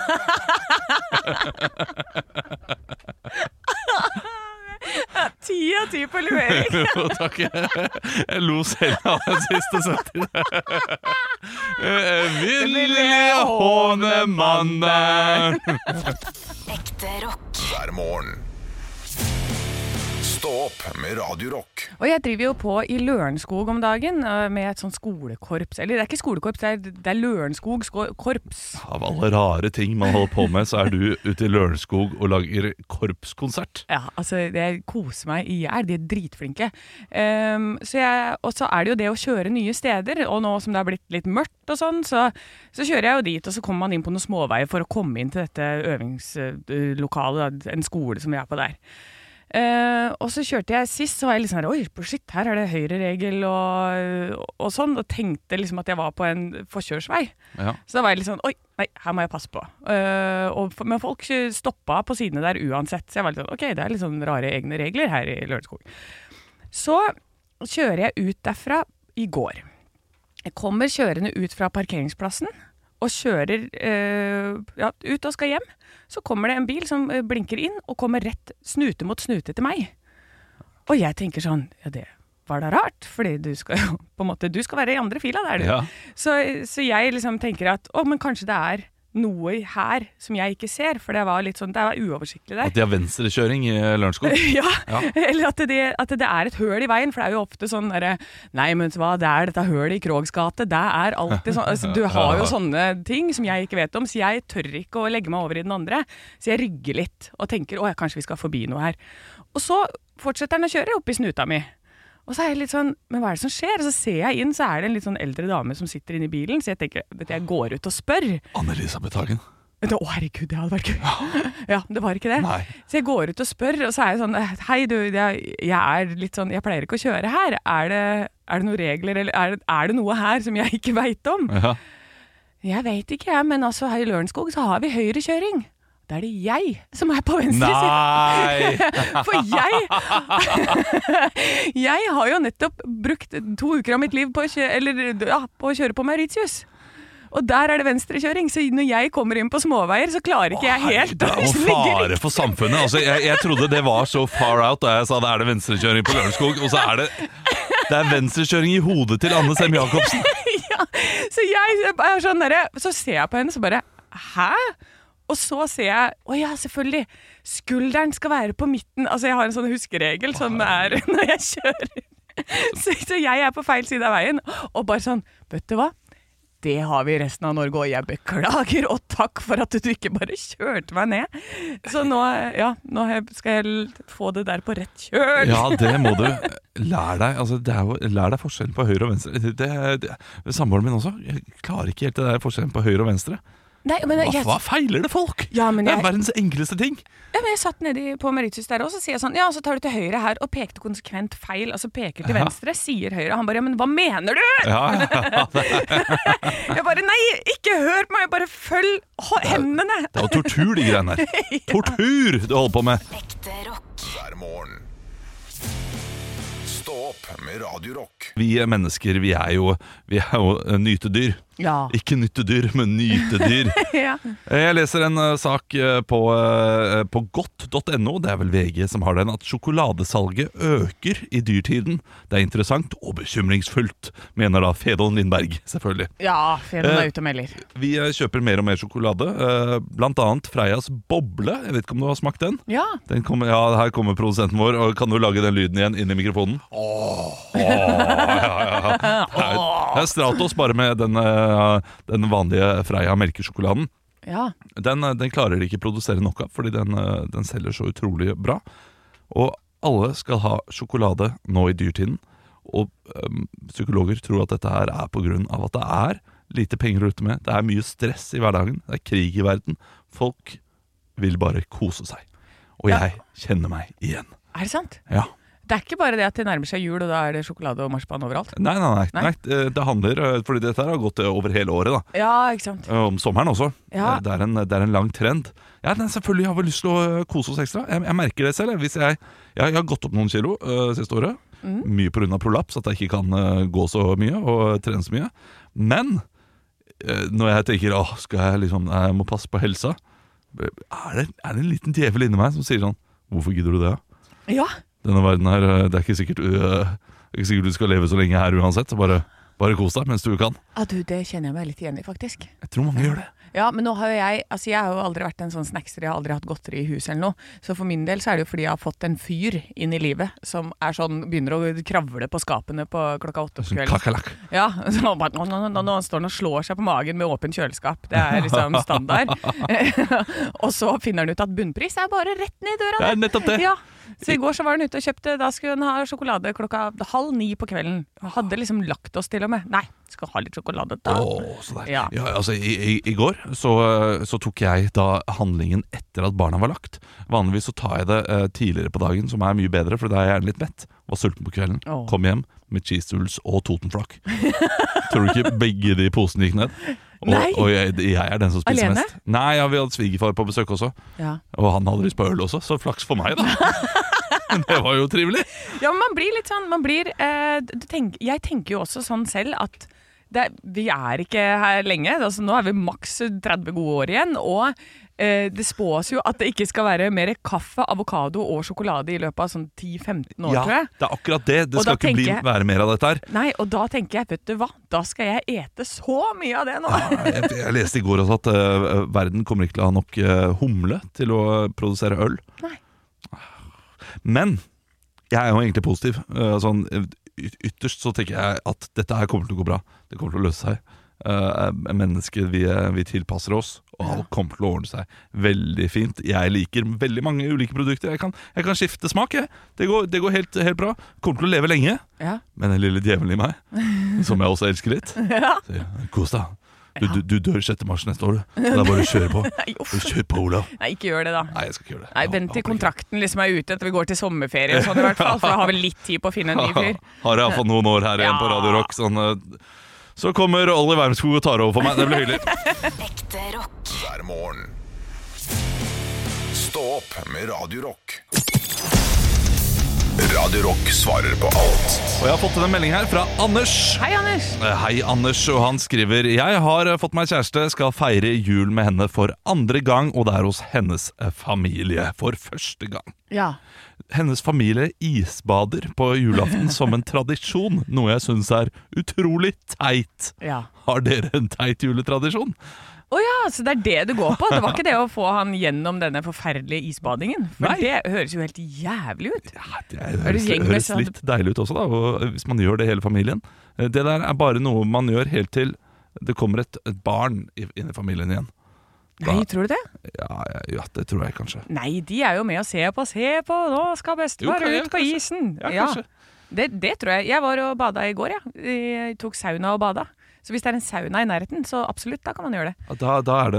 [laughs] Ti av ti på levering. [laughs] Jo, takk. Jeg lo selv av den siste setningen. Evinnelige hånemannen. Ekte rock. Hver morgen. Stå opp med Radio Rock. Og jeg driver jo på i Lørenskog om dagen øh, med et sånt skolekorps. Eller det er ikke skolekorps, det er, det er Lørenskog korps. Av alle rare ting man holder på med, så er du ute i Lørenskog og lager korpskonsert. Ja, altså jeg koser meg i hjel. De er dritflinke. Um, så jeg- og så er det jo det å kjøre nye steder, og nå som det har blitt litt mørkt og sånn, så, så kjører jeg jo dit, og så kommer man inn på noen småveier for å komme inn til dette øvingslokalet, en skole som vi er på der. Eh, og så kjørte jeg sist, så var jeg litt sånn Oi, shit, her er det høyreregel og, og sånn. Og tenkte liksom at jeg var på en forkjørsvei. Ja. Så da var jeg litt sånn Oi, nei, her må jeg passe på. Uh, og, men folk stoppa på sidene der uansett. Så jeg var litt sånn OK, det er litt sånn rare egne regler her i Lørenskog. Så kjører jeg ut derfra i går. Jeg kommer kjørende ut fra parkeringsplassen og kjører eh, ja, ut og skal hjem. Så kommer det en bil som eh, blinker inn og kommer rett snute mot snute til meg. Og jeg tenker sånn Ja, det var da rart, fordi du skal jo på en måte Du skal være i andre fila der, du. Ja. Så, så jeg liksom tenker at å, men kanskje det er noe her som jeg ikke ser, for det var litt sånn Det var uoversiktlig der. At de har venstrekjøring i Lørenskog. [laughs] Ja, Ja. [laughs] eller at det, at det er et høl i veien, for det er jo ofte sånn derre Nei, men hva, det er dette hølet i Krogs gate. Det er alltid sånn altså, Du [laughs] har jo sånne ting som jeg ikke vet om, så jeg tør ikke å legge meg over i den andre. Så jeg rygger litt og tenker å ja, kanskje vi skal forbi noe her. Og så fortsetter den å kjøre oppi snuta mi. Og så er jeg litt sånn, men hva er det som skjer? Og så ser jeg inn, så er det en litt sånn eldre dame som sitter inne i bilen, så jeg tenker, du, jeg går ut og spør. Anne-Elisabeth Hagen. Å, herregud, det hadde vært gøy. [laughs] Ja, det var ikke det. Nei. Så jeg går ut og spør, og så er jeg sånn Hei, du, jeg, jeg er litt sånn Jeg pleier ikke å kjøre her. Er det, er det noen regler, eller er det, er det noe her som jeg ikke veit om? Ja. Jeg veit ikke, jeg, men altså her i Lørenskog så har vi høyrekjøring. Da er det jeg som er på venstre Nei! side. [laughs] For jeg [laughs] Jeg har jo nettopp brukt to uker av mitt liv på å kjøre, eller, ja, på å kjøre på Mauritius. Og der er det venstrekjøring, så når jeg kommer inn på småveier, så klarer ikke jeg helt Det er jo fare for samfunnet. Altså, jeg, jeg trodde det var så far out da jeg sa det er det venstrekjøring på Lørenskog, og så er det det er venstrekjøring i hodet til Anne Sem Jacobsen. [laughs] ja, så jeg er sånn derre Så ser jeg på henne, så bare Hæ? Og så ser jeg Å ja, selvfølgelig. Skulderen skal være på midten. Altså, jeg har en sånn huskeregel som er [laughs] når jeg kjører. Så, så jeg er på feil side av veien, og bare sånn Vet du hva? det har vi i resten av Norge, og jeg beklager, og takk for at du ikke bare kjørte meg ned. Så nå, ja, nå skal jeg få det der på rett kjøl. Ja, det må du. Lær deg altså, det jo, lær deg forskjellen på høyre og venstre. Det, det, Samboeren min også. Jeg klarer ikke helt det der forskjellen på høyre og venstre. Nei, men Hva, jeg, hva feiler det folk? Ja, men Det er verdens enkleste ting. Ja, men jeg satt nedi på Meritius der og så sier jeg sånn Ja, så tar du til høyre her og pekte konsekvent feil. Altså peker til Ja. venstre, sier høyre. Han bare ja, men hva mener du?! Ja, ja, [laughs] Jeg bare nei, ikke hør på meg, bare følg hendene! Det er jo tortur, de greiene der. [laughs] Tortur du holder på med. hver morgen. Stå opp med Radio Rock. Vi mennesker, vi er jo, vi er jo eh, nytedyr. Ja. Ikke nyttedyr, men nytedyr. [laughs] ja. Jeg leser en eh, sak eh, på, eh, på godt.no, det er vel VG som har den, at sjokoladesalget øker i dyrtiden. Det er interessant og bekymringsfullt, mener da Fedon Lindberg, selvfølgelig. Ja, Fedon er Eh, ute og melder. Vi eh, kjøper mer og mer sjokolade, eh, blant annet Freias boble. Jeg vet ikke om du har smakt den? Ja. Den kommer, ja, her kommer produsenten vår, og kan du lage den lyden igjen inn i mikrofonen? Åh, ja, ja, ja. Det er, det er Stratos bare med den, eh, den vanlige Freia melkesjokoladen. Ja. Den, eh, den klarer de ikke produsere nok av, fordi den, eh, den selger så utrolig bra. Og alle skal ha sjokolade nå i dyrtiden. Og øhm, psykologer tror at dette her er av at det er lite penger å rutte med. Det er mye stress i hverdagen. Det er krig i verden. Folk vil bare kose seg. Og Ja. jeg kjenner meg igjen. Er det sant? Ja. Det er ikke bare det at det nærmer seg jul, og da er det sjokolade og marsipan overalt? Nei, nei, nei. Nei? nei det, det handler eh, Fordi dette har gått eh, over hele året, da. Ja, ikke sant. Eh, Om sommeren også. Ja. Eh, Det, er en, det er en lang trend. Ja, nei, selvfølgelig har vi lyst til å eh, kose oss ekstra. Jeg, jeg merker det selv. jeg, jeg, jeg har gått opp noen kilo uh, siste året. Mm. Mye pga. prolaps, at jeg ikke kan uh, gå så mye og trene så mye. Men uh, når jeg tenker åh, skal jeg liksom Jeg må passe på helsa, er det, er det en liten djevel inni meg som sier sånn Hvorfor gidder du det? Ja. Denne verden her, eh, det er ikke sikkert, uh, det er ikke sikkert du skal leve så lenge her uansett. Bare, bare kos deg mens du kan. Ja, du, det kjenner jeg meg litt igjen i, faktisk. Jeg tror mange gjør det. Ja, men nå har jo jeg Altså, jeg har jo aldri vært en sånn snackser, jeg har aldri hatt godteri i huset eller noe. Så for min del så er det jo fordi jeg har fått en fyr inn i livet som er sånn Begynner å kravle på skapene på klokka åtte på Sånn kvelden. kakerlakk. Ja, [laughs] så bare, nå, nå, nå, nå står han og slår seg på magen med åpent kjøleskap. Det er liksom standard. [laughs] [laughs] og så finner han ut at bunnpris er bare rett ned i døra. Det er nettopp det. Ja. Så i går så var hun ute og kjøpte Da skulle hun ha sjokolade klokka halv ni på kvelden. Hadde liksom lagt oss til og med. Nei, skal ha litt sjokolade da. Åh, så der. Ja. Ja, altså I, i, i går så, så tok jeg da handlingen etter at barna var lagt. Vanligvis så tar jeg det eh, tidligere på dagen, som er mye bedre, for da er jeg gjerne litt mett. Var sulten på kvelden. Åh. Kom hjem med cheese doodles og Totenflak. [laughs] Tror du ikke begge de posene gikk ned? Og, og jeg, jeg er den som spiser Alene? mest. Nei, ja, Vi hadde svigerfar på besøk også, Ja. og han hadde lyst på øl også, så flaks for meg, da. [laughs] Men det var jo trivelig. Ja, men man blir litt sånn man blir, eh, du tenk, Jeg tenker jo også sånn selv at det, vi er ikke her lenge. Altså, nå er vi maks 30 gode år igjen. Og det spås jo at det ikke skal være mer kaffe, avokado og sjokolade i løpet av sånn 10-15 år, Ja, tror jeg. det er akkurat det. Det Og skal ikke bli, være mer av dette her. Nei, og da tenker jeg, vet du hva, da skal jeg ete så mye av det nå. Jeg, jeg leste i går også at uh, verden kommer ikke til å ha nok uh, humle til å produsere øl. Nei. Men jeg er jo egentlig positiv. Uh, sånn, ytterst så tenker jeg at dette her kommer til å gå bra. Det kommer til å løse seg. Uh, mennesker, vi, vi tilpasser oss, og alt kommer til å ordne seg veldig fint. Jeg liker veldig mange ulike produkter. Jeg kan, jeg kan skifte smak. Jeg. Det går, det går helt, helt bra. Kommer til å leve lenge. Ja. Men den lille djevelen i meg, [laughs] som jeg også elsker litt Ja. Kos deg. Du, du, du dør 6. mars neste år, du. Det er bare å kjøre på. [laughs] Kjør på, Olav. Nei, ikke gjør det, da. Nei, jeg skal ikke gjøre det. Nei, Vent til kontrakten liksom er ute etter vi går til sommerferie, og sånn i hvert fall, [laughs] for da har vi litt tid på å finne en ny fyr. Har jeg fått noen år her igjen på Radio Rock. Sånn, eh, så kommer Olli Wermskog og tar over for meg. Det blir hyggelig. [laughs] Ekte rock. Hver morgen. Stå opp med Radio Rock. Radio Rock svarer på alt. Og jeg har fått en melding her fra Anders. Hei, Anders. Eh, Hei, Anders, og han skriver Jeg har eh, fått meg kjæreste, skal feire jul med henne for andre gang, og det er hos hennes eh, familie for første gang. Ja. Hennes familie isbader på julaften [laughs] som en tradisjon, noe jeg syns er utrolig teit. Ja. Har dere en teit juletradisjon? Å ja, så det er det du går på? Det var ikke det å få han gjennom denne forferdelige isbadingen? For Nei. det høres jo helt jævlig ut. Det Er det høres, høres sånn- litt deilig ut også, da, og hvis man gjør det hele familien. Eh, Det der er bare noe man gjør helt til det kommer et, et barn inn i familien igjen. Nei, tror du det? Ja, ja, ja, det tror jeg kanskje. Nei, de er jo med og ser på. Se på, nå skal bestefar ut på kanskje. isen! Ja, kanskje. Det, det tror jeg. Jeg var og bada i går, jeg. Jeg tok sauna og bada. Så hvis det er en sauna i nærheten, så absolutt, da kan man gjøre det. Da, da, er,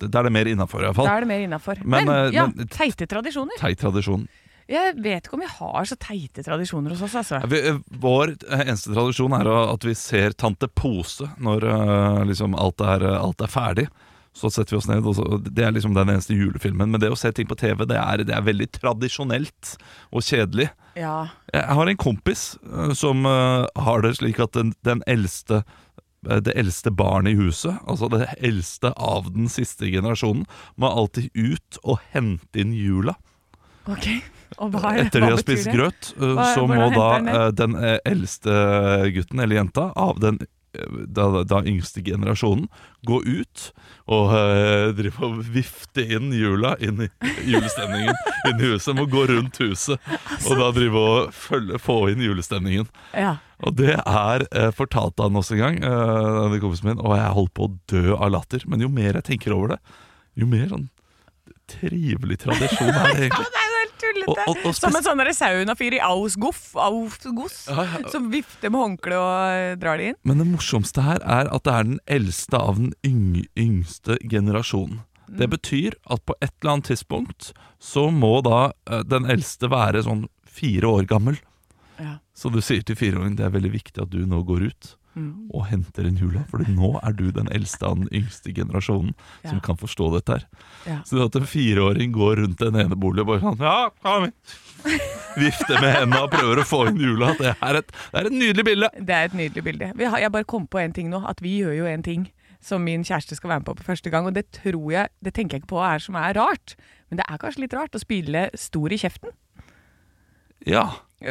det, da er det mer innafor, iallfall. Da er det mer innafor. Men, Men, eh, ja, men- teite tradisjoner. Teit tradisjon. Jeg vet ikke om vi har så teite tradisjoner hos oss, altså. Vi, eh, vår eh, eneste tradisjon er at vi ser Tante Pose når eh, liksom alt, er, alt er ferdig. Så setter vi oss ned, og så, Det er liksom den eneste julefilmen. Men det å se ting på TV, det er, det er veldig tradisjonelt og kjedelig. Ja. Jeg har en kompis eh, som eh, har det slik at den, den eldste eh, det eldste barnet i huset, altså det eldste av den siste generasjonen, må alltid ut og hente inn jula. Ok. Og hva, Etter hva de har spist grøt, Hva- så må da den eldste gutten eller jenta av den da, da yngste generasjonen gå ut og eh, drive og vifte inn jula inn i julestemningen [laughs] inn i huset. Må gå rundt huset og da drive og følge, få inn julestemningen. Ja. Og det er eh, fortalt han oss en gang, eh, kompisen min, og jeg holdt på å dø av latter. Men jo mer jeg tenker over det, jo mer sånn trivelig tradisjon er det egentlig. [laughs] Og- og- og Som en sånn saunafyr i Ausgoff, Ausgoss, som vifter med håndkle og eh, drar det inn. Men det morsomste her er at det er den eldste av den yng yngste generasjonen. Det betyr at på et eller annet tidspunkt så må da eh, den eldste være sånn fire år gammel. Ja. Så du sier til fireåringen det er veldig viktig at du nå går ut Mm. og henter en jula, for nå er du den eldste av den yngste generasjonen som Ja. kan forstå dette her. Ja. Så det at en fireåring går rundt en ene boligen og bare sånn Ja, kom! [laughs] Vifter med hendene og prøver å få inn jula. Det er et, det er et nydelig bilde. Det er et nydelig bilde. Vi har, jeg bare kom på en ting nå, at vi gjør jo en ting som min kjæreste skal være med på på første gang, og det tror jeg, det tenker jeg ikke på er som er rart. Men det er kanskje litt rart å spille stor i kjeften. Ja.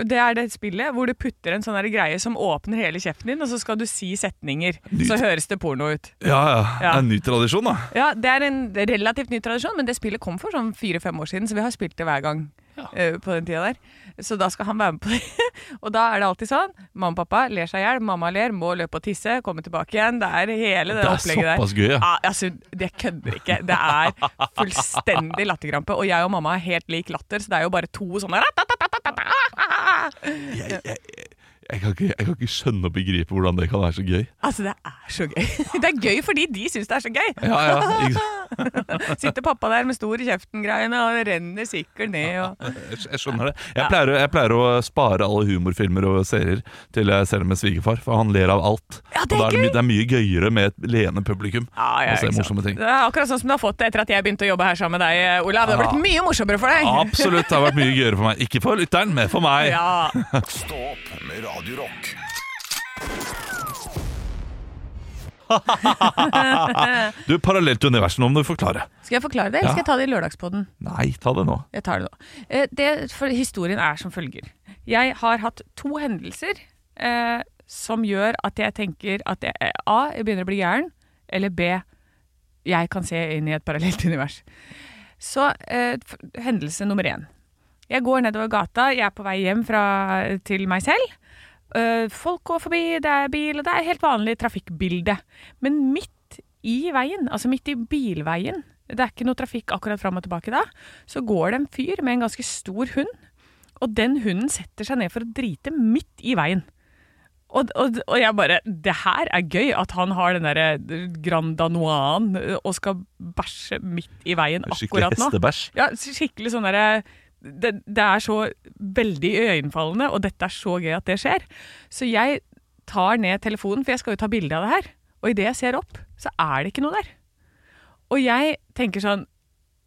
Det er det spillet hvor du putter en sånn greie som åpner hele kjeften din, og så skal du si setninger. Så høres det porno ut. Ja, ja. Det Ja. er en ny tradisjon, da. Ja, Det er en relativt ny tradisjon, men det spillet kom for sånn fire-fem år siden, så vi har spilt det hver gang eh, på den tida der. Så da skal han være med på det. [laughs] og da er det alltid sånn. Mamma og pappa ler seg i hjel, mamma ler, må løpe og tisse, komme tilbake igjen. Det er hele det, Det er opplegget der. såpass gøy, ja. ja. altså, det kødder ikke. Det er fullstendig latterkrampe. Og jeg og mamma har helt lik latter, så det er jo bare to sånne [laughs] Jeg, jeg, jeg, kan ikke, jeg kan ikke skjønne og begripe hvordan det kan være så gøy. Altså, det er så gøy. [laughs] Det er gøy fordi de syns det er så gøy. Ja, ja, [laughs] Sitter pappa der med stor i kjeften-greiene, og det renner sikkert ned. Og... Jeg, skjønner det. Jeg pleier, jeg pleier å spare alle humorfilmer og serier til jeg ser dem med svigerfar, for han ler av alt. Ja, det er og da er det, my- det er mye gøyere med et leende publikum Ja, ja, å se morsomme ting. Det er akkurat sånn som du har fått det etter at jeg begynte å jobbe her sammen med deg, Olav. Det har blitt mye morsommere for deg. Absolutt. Det har vært mye gøyere for meg. Ikke for lytteren, men for meg. Ja. [laughs] Stå med Radio Rock. [laughs] Du, Parallelt univers, nå må du forklare. Skal jeg forklare det, eller Ja. skal jeg ta det i lørdagspodden? Nei, ta det nå. Jeg tar det nå. Eh, Det, for historien er som følger. Jeg har hatt to hendelser eh, som gjør at jeg tenker at jeg, eh, A. Jeg begynner å bli gæren, eller B. Jeg kan se inn i et parallelt [laughs] univers. Så eh, hendelse nummer én. Jeg går nedover gata, jeg er på vei hjem fra, til meg selv. Eh, folk går forbi, det er bil, og det er helt vanlig trafikkbilde. Men midt i veien, altså midt i bilveien, det er ikke noe trafikk akkurat fram og tilbake da, så går det en fyr med en ganske stor hund, og den hunden setter seg ned for å drite midt i veien. Og, og, og jeg bare Det her er gøy, at han har den derre Grand Danoisen og skal bæsje midt i veien akkurat nå. Skikkelig hestebæsj. Ja, skikkelig sånn derre det, det er så veldig iøynefallende, og dette er så gøy at det skjer. Så jeg tar ned telefonen, for jeg skal jo ta bilde av det her. Og idet jeg ser opp, så er det ikke noe der. Og jeg tenker sånn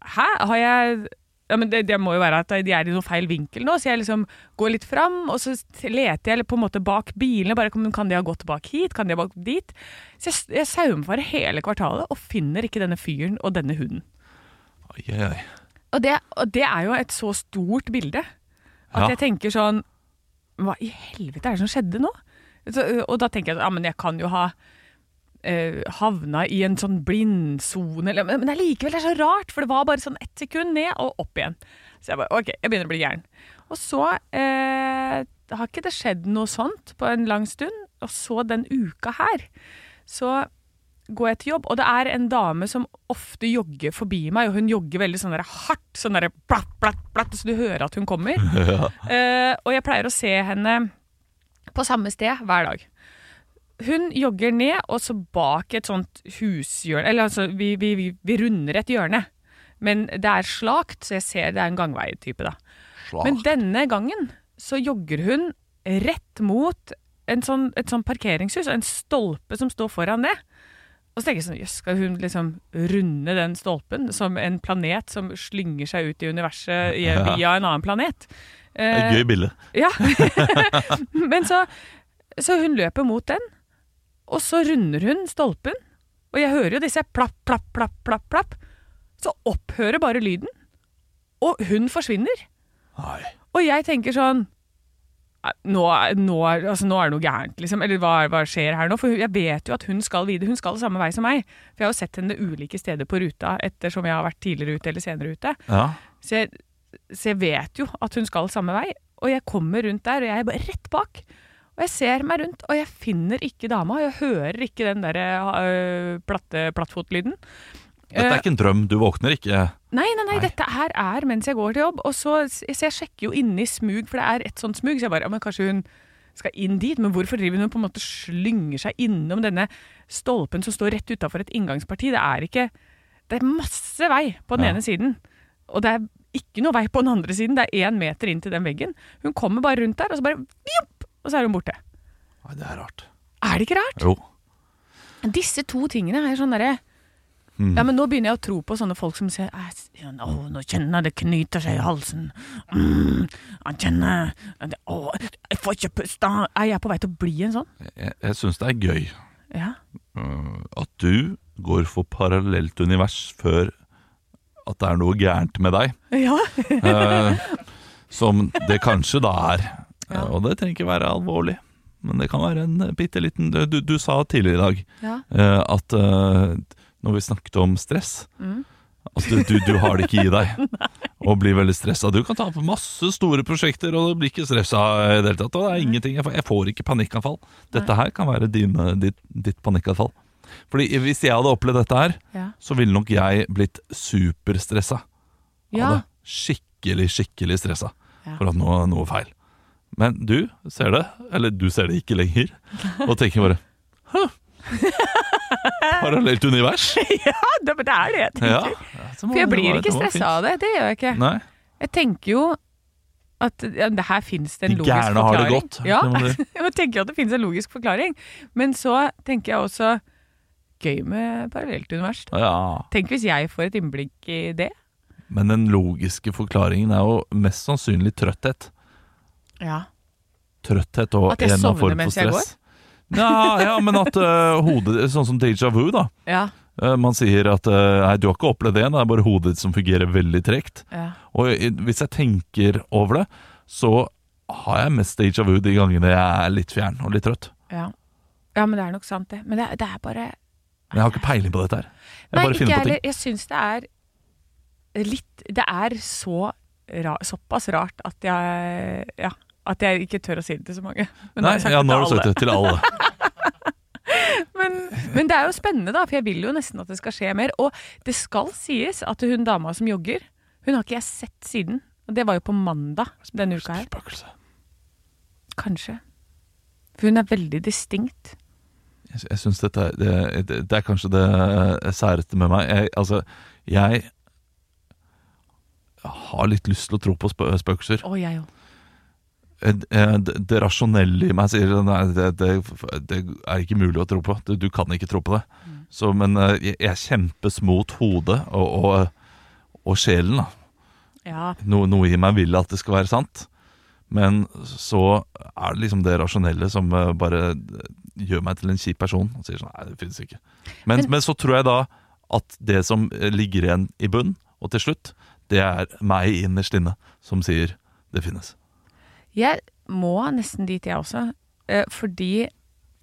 Hæ, har jeg ja, men det, det må jo være at de er i noe feil vinkel nå, så jeg liksom går litt fram, og så leter jeg på en måte bak bilene. Bare kan de ha gått bak hit? Kan de ha gått dit? Så jeg, jeg saumfarer hele kvartalet og finner ikke denne fyren og denne hunden. Oi, oi, oi. Og det, og det er jo et så stort bilde at Ja. jeg tenker sånn Hva i helvete er det som skjedde nå? Så, og da tenker jeg ja, men jeg kan jo ha eh, havna i en sånn blindsone eller- Men allikevel, det er så rart, for det var bare sånn ett sekund ned og opp igjen. Så jeg bare OK, jeg begynner å bli gæren. Og så eh, har ikke det skjedd noe sånt på en lang stund. Og så den uka her, så går jeg til jobb, og det er en dame som ofte jogger forbi meg, og hun jogger veldig sånn der hardt, sånn der platt, platt, platt, så du hører at hun kommer. [laughs] Ja. Uh, og jeg pleier å se henne på samme sted hver dag. Hun jogger ned, og så bak et sånt hushjørne Eller altså, vi, vi, vi, vi runder et hjørne. Men det er slakt, så jeg ser det er en gangveitype, da. Men denne gangen så jogger hun rett mot en sånn, et sånn parkeringshus, en stolpe som står foran det. Og så tenker jeg sånn, jøss, skal hun liksom runde den stolpen som en planet som slynger seg ut i universet via en annen planet? Det er gøy bilde. Ja. [laughs] [laughs] Men så, så hun løper mot den, og så runder hun stolpen. Og jeg hører jo disse plapp, plapp, plapp, plapp, plapp. Så opphører bare lyden, og hun forsvinner. Og jeg tenker sånn "Nei, nå, nå, altså, nå er det noe gærent, liksom. Eller hva, hva skjer her nå? For jeg vet jo at hun skal videre. Hun skal samme vei som meg. For jeg har jo sett henne ulike steder på ruta ettersom jeg har vært tidligere ute eller senere ute. Ja. Så jeg, så jeg vet jo at hun skal samme vei. Og jeg kommer rundt der, og jeg er bare rett bak. Og jeg ser meg rundt, og jeg finner ikke dama. Jeg hører ikke den der øh, platte, plattfotlyden. Dette er ikke en drøm. Du våkner ikke Nei, nei, nei, dette her er mens jeg går til jobb. Og så, så jeg sjekker jo inni smug, for det er et sånt smug. Så jeg bare, ja, men kanskje hun skal inn dit, men hvorfor driver hun på en måte slynger seg innom denne stolpen som står rett utafor et inngangsparti? Det er ikke Det er masse vei på den Ja. ene siden, og det er ikke noe vei på den andre siden. Det er én meter inn til den veggen. Hun kommer bare rundt der, og så bare jopp, og så er hun borte. Nei, det er rart. Er det ikke rart? Jo. Disse to tingene er sånn derre Mm. Ja, men nå begynner jeg å tro på sånne folk som sier «Æ, Å, nå kjenner jeg det knyter seg i halsen. Mm, jeg kjenner Å, jeg får ikke puste. Er jeg på vei til å bli en sånn? Jeg, jeg syns det er gøy Ja. øh, at du går for parallelt univers før at det er noe gærent med deg. Ja. Eh, [laughs] som det kanskje da er. Ja. Og det trenger ikke være alvorlig. Men det kan være en bitte liten Du, du, sa tidligere i dag Ja. eh, at eh, når vi snakket om stress Mm. Altså, du, du, du har det ikke i deg [laughs] og blir veldig stressa. Du kan ta på masse store prosjekter, og du blir ikke stressa i det hele tatt. Og det er ingenting, jeg får, jeg får ikke panikkanfall. Dette her kan være dine, ditt, ditt panikkanfall. Fordi Hvis jeg hadde opplevd dette her, Ja. så ville nok jeg blitt superstressa. Ja. Skikkelig, skikkelig stressa Ja. for at noe, noe feil. Men du ser det, eller du ser det ikke lenger, [laughs] og tenker bare Hæ? [laughs] Parallelt univers? [laughs] ja, det, det er det jeg tenker. Ja, For jeg blir ikke stressa av det. Det gjør jeg ikke. Nei. Jeg tenker jo at ja, det her finnes det en De logisk gærne har det forklaring. godt, Ja, [laughs] jeg tenker at det finnes en logisk forklaring. Men så tenker jeg også gøy med parallelt univers. Ja. Tenk hvis jeg får et innblikk i det. Men den logiske forklaringen er jo mest sannsynlig trøtthet. Ja. Trøtthet og At jeg stress. At jeg sovner mens jeg stress. Ja, ja, men at uh, hodet Sånn som déjà vu, da. Ja. Uh, Man sier at uh, nei, du har ikke opplevd det, det er bare hodet ditt som fungerer veldig tregt. Ja. Og i- hvis jeg tenker over det, så har jeg mest déjà vu de gangene jeg er litt fjern og litt trøtt. Ja. ja, men det er nok sant, det. Men det, det er bare Men jeg har ikke peiling på dette her. Jeg Nei, ikke heller. Jeg syns det er litt Det er så ra, såpass rart at jeg Ja. At jeg ikke tør å si det til så mange. Men Nei, ja, nå har du sagt det til alle. [laughs] men, men det er jo spennende, da, for jeg vil jo nesten at det skal skje mer. Og det skal sies at hun dama som jogger, hun har ikke jeg sett siden. Og det var jo på mandag denne uka her. Kanskje. For hun er veldig distinkt. Jeg, jeg syns dette er det, det, det er kanskje det eh, særeste med meg. Jeg, altså, jeg har litt lyst til å tro på spøkelser. Å, jeg òg. Det, rasjonelle i meg sier nei, det, det, det er ikke mulig å tro på. Du, du kan ikke tro på det. Så, men eh, jeg, jeg kjempes mot hodet og, og, og sjelen. Ja. No, noe i meg vil at det skal være sant. Men så er det liksom det rasjonelle som eh, bare gjør meg til en kjip person. Og sier sånn, nei, det finnes ikke. Men, men, Men- så tror jeg da at det som eh, ligger igjen i bunn, og til slutt, det er meg innerst inne som sier det finnes. Jeg må nesten dit, jeg også. Eh, Fordi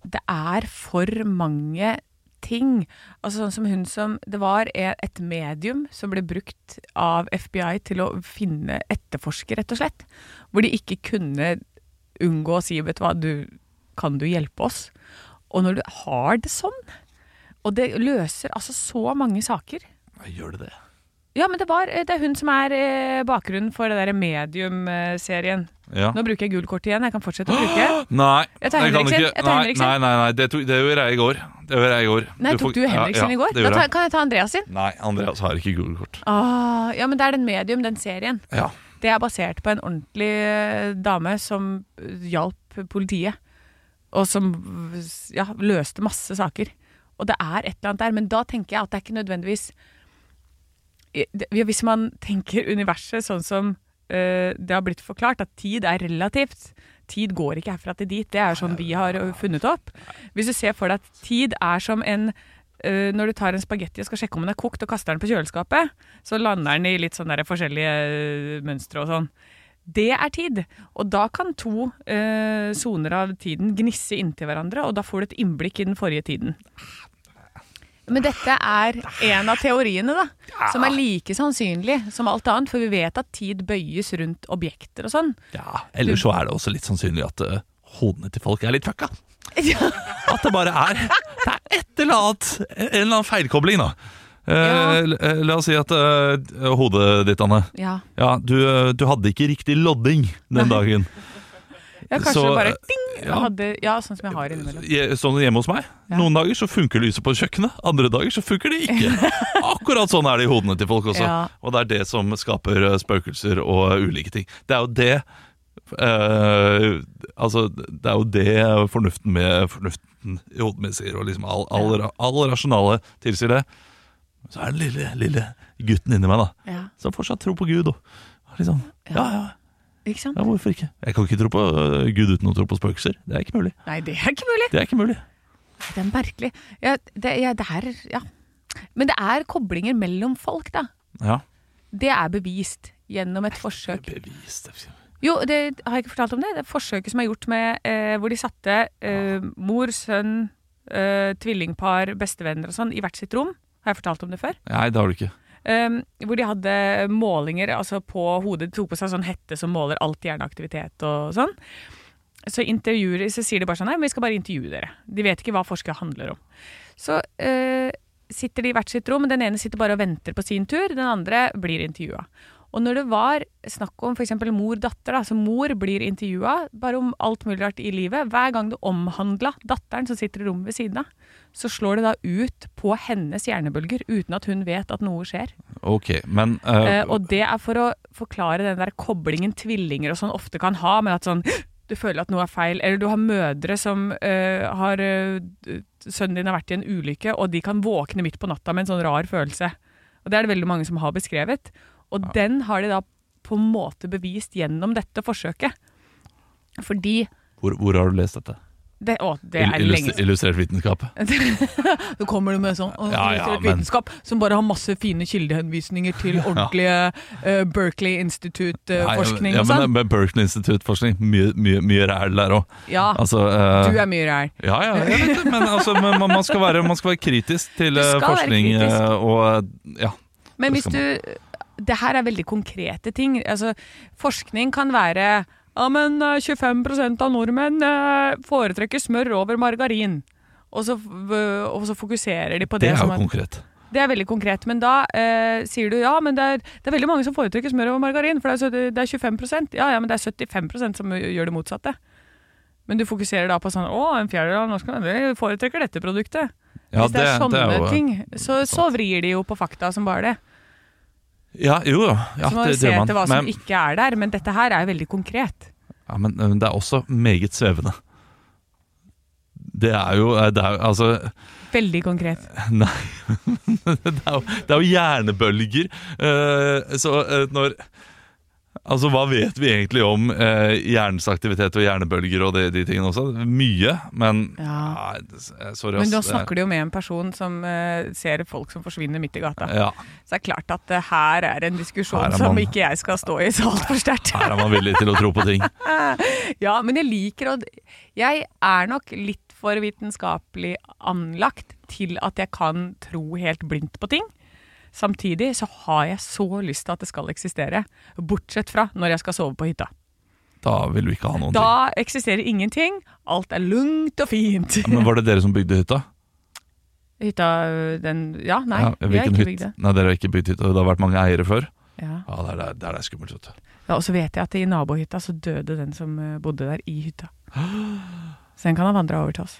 det er for mange ting. Altså sånn som hun som Det var e- et medium som ble brukt av FBI til å finne etterforske, rett og slett. Hvor de ikke kunne unngå å si Vet du hva, du, kan du hjelpe oss? Og når du har det sånn, Og det løser altså så mange saker. Gjør det det? Ja, men det, var, det er hun som er eh, bakgrunnen for det derre Medium-serien. Ja. Nå bruker jeg gult kort igjen. Jeg kan fortsette å bruke. [gasps] Nei, Jeg kan ikke. Jeg tar Nei, nei, nei, nei. Det, tok, det gjorde jeg i går. Det gjorde jeg i går. Nei, tok du du Henriksen ja, ja, i går? Da tar, kan jeg ta Andreas sin? Nei, Andreas har ikke gule kort. Ah, ja, men det er den Medium, den serien. Ja. Det er basert på en ordentlig eh, dame som eh, hjalp politiet. Og som ja, løste masse saker. Og det er et eller annet der. Men da tenker jeg at det er ikke nødvendigvis Eh, Hvis man tenker universet sånn som eh, det har blitt forklart, at tid er relativt. Tid går ikke herfra til dit. Det er sånn vi har funnet opp. Hvis du ser for deg at tid er som en eh, Når du tar en spagetti og skal sjekke om den er kokt, og kaster den på kjøleskapet, så lander den i litt sånn forskjellige eh, mønstre og sånn. Det er tid. Og da kan to eh, soner av tiden gnisse inntil hverandre, og da får du et innblikk i den forrige tiden. Men dette er en av teoriene, da. Som er like sannsynlig som alt annet. For vi vet at tid bøyes rundt objekter og sånn. Ja, Eller så er det også litt sannsynlig at uh, hodene til folk er litt fucka. At det bare er Det er et eller annet En eller annen feilkobling, da. Ja. eh, La oss si at eh, hodet ditt, Anne Ja. Ja, du, eh, du hadde ikke riktig lodding den dagen. Ja, kanskje Så, det bare eh, ding! ja. Hadde, ja, sånn som jeg har innimellom. Sånn hjemme hos meg. Ja. Noen dager så funker lyset på kjøkkenet, andre dager så funker det ikke. [laughs] Akkurat sånn er det i hodene til folk også. Og det er det som skaper eh, spøkelser og ulike ting. Det er jo det Uh, Altså, det er jo det fornuften med fornuften i hodet mitt sier, og liksom all, all, all rasjonale tilsier det. Så er den lille, lille gutten inni meg, da, Ja. som fortsatt tror på Gud. Og liksom, ja, ja, Ikke sant? ja, hvorfor ikke? Jeg kan ikke tro på øh, Gud uten å tro på spøkelser. Det er ikke mulig. Nei, det er ikke mulig. Det er ikke mulig. Det er merkelig. Ja, det, ja, det er Ja. Men det er koblinger mellom folk, da. Ja. Det er bevist gjennom et forsøk. Bevist Jo, det har jeg ikke fortalt om det. Det er forsøket som er gjort med eh, hvor de satte eh, mor, sønn, eh, tvillingpar, bestevenner og sånn i hvert sitt rom. Har jeg fortalt om det før? Nei, det har du ikke. Um, hvor de hadde målinger altså på hodet. De tok på seg sånn hette som måler alt hjerneaktivitet og sånn. Så så sier de bare sånn Nei, men vi skal bare intervjue dere. De vet ikke hva forskere handler om. Så uh, sitter de i hvert sitt rom. Den ene sitter bare og venter på sin tur. Den andre blir intervjua. Og når det var snakk om f.eks. mor-datter, da, så mor blir intervjua bare om alt mulig rart i livet, hver gang det omhandla datteren som sitter i rommet ved siden av, så slår det da ut på hennes hjernebølger uten at hun vet at noe skjer. Ok, men Uh, og det er for å forklare den der koblingen tvillinger og sånn ofte kan ha, med at sånn du føler at noe er feil, eller du har mødre som eh, har eh, Sønnen din har vært i en ulykke, og de kan våkne midt på natta med en sånn rar følelse. Og det er det veldig mange som har beskrevet. Og den har de da på en måte bevist gjennom dette forsøket. Fordi hvor, hvor har du lest dette? det, Å, det er lenge. Illustrert vitenskap. [laughs] Så kommer du med sånn å, Ja, ja, illustrert men- vitenskap som bare har masse fine kildehenvisninger til [laughs] ordentlige uh, Berkeley Institute-forskning ja, og sånn. Men, men Berkeley Institute-forskning, mye, mye, mye ræl der òg. Ja, Altså, uh, du er mye ræl. Ja, ja, jeg vet det, men, altså, men man, skal være, man skal være kritisk til forskning. kritisk. og ja. Men hvis du Det her er veldig konkrete ting. Altså, forskning kan være Ja, men eh, 25% av nordmenn eh, foretrekker smør over margarin. Og så, og så fokuserer de på det. Det er som jo konkret. Det er veldig konkret, men da eh, sier du ja, men det er, det er veldig mange som foretrekker smør over margarin, for det er, det er 25 Ja, ja, men det er 75% som gjør det motsatte. Men du fokuserer da på sånn å, en fjerdedel av norskene foretrekker dette produktet. Ja, Hvis det, er sånne det er jo- ting, så, så vrir de jo på fakta som bare det. Ja, jo, jo. ja, så må det, vi det se man. etter hva som Men, ikke er der, men dette her er veldig konkret. ja, men men det er også meget svevende. Det er jo, øh, det er, altså Veldig konkret. [laughs] Nei, [laughs] det er jo, det er jo hjernebølger. Uh, så uh, når Altså, hva vet vi egentlig om eh, hjernens aktivitet og hjernebølger og de, de tingene også? Mye, men Ja. Nei, sorry, Men nå snakker du jo med en person som eh, ser folk som forsvinner midt i gata. Ja, Så det er klart at eh, her er en diskusjon er man, som ikke jeg skal stå i så altfor sterkt. her er man villig til å tro på ting. [laughs] Ja, men jeg liker å Jeg er nok litt for vitenskapelig anlagt til at jeg kan tro helt blindt på ting. Samtidig så har jeg så lyst til at det skal eksistere, bortsett fra når jeg skal sove på hytta. Da vil du ikke ha noen ting. Da eksisterer ingenting, alt er lugnt og fint. Men var det dere som bygde hytta? Hytta den Ja, nei, Ja, vi har ikke bygd det. Nei, dere har ikke bygd hytta. Det har vært mange eiere før. Ja. Ja, det er det er skummelt, vet du. Ja, og så vet jeg at i nabohytta så døde den som øh, bodde der i hytta. [gasps] Så den kan ha vandra over til oss.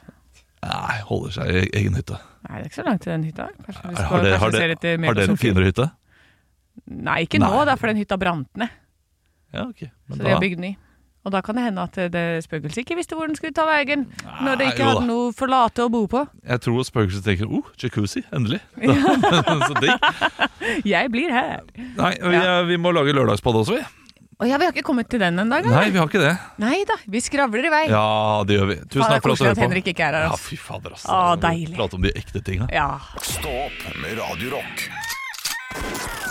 Nei, holder seg i egen hytte. Nei, det er ikke så langt til den hytta. Kanskje vi skal Har dere, har dere, eh, har dere en finere hytte? Nei, ikke nå, Nei. da, for den hytta brant ned. Ja, ok. Men Så da- de har bygd ny. Og da kan det hende at eh, det spøkelset ikke visste hvor den skulle ta veien. Når det ikke hadde noe forlate å bo på. Jeg tror spøkelset tenker oh, jacuzzi, endelig. [laughs] [laughs] så digg. Jeg blir her. Nei, vi, vi må lage lørdagspodd også, vi. Å ja, vi har ikke kommet til den en ennå? Nei, vi har ikke det. Nei da, vi skravler i vei. Ja, det gjør vi. Tusen takk for at du hører på. Henrik ikke er her. Altså. Ja, fy fader, altså. Å, deilig. Prate om de ekte tingene Ja. Stå opp med Radio Rock.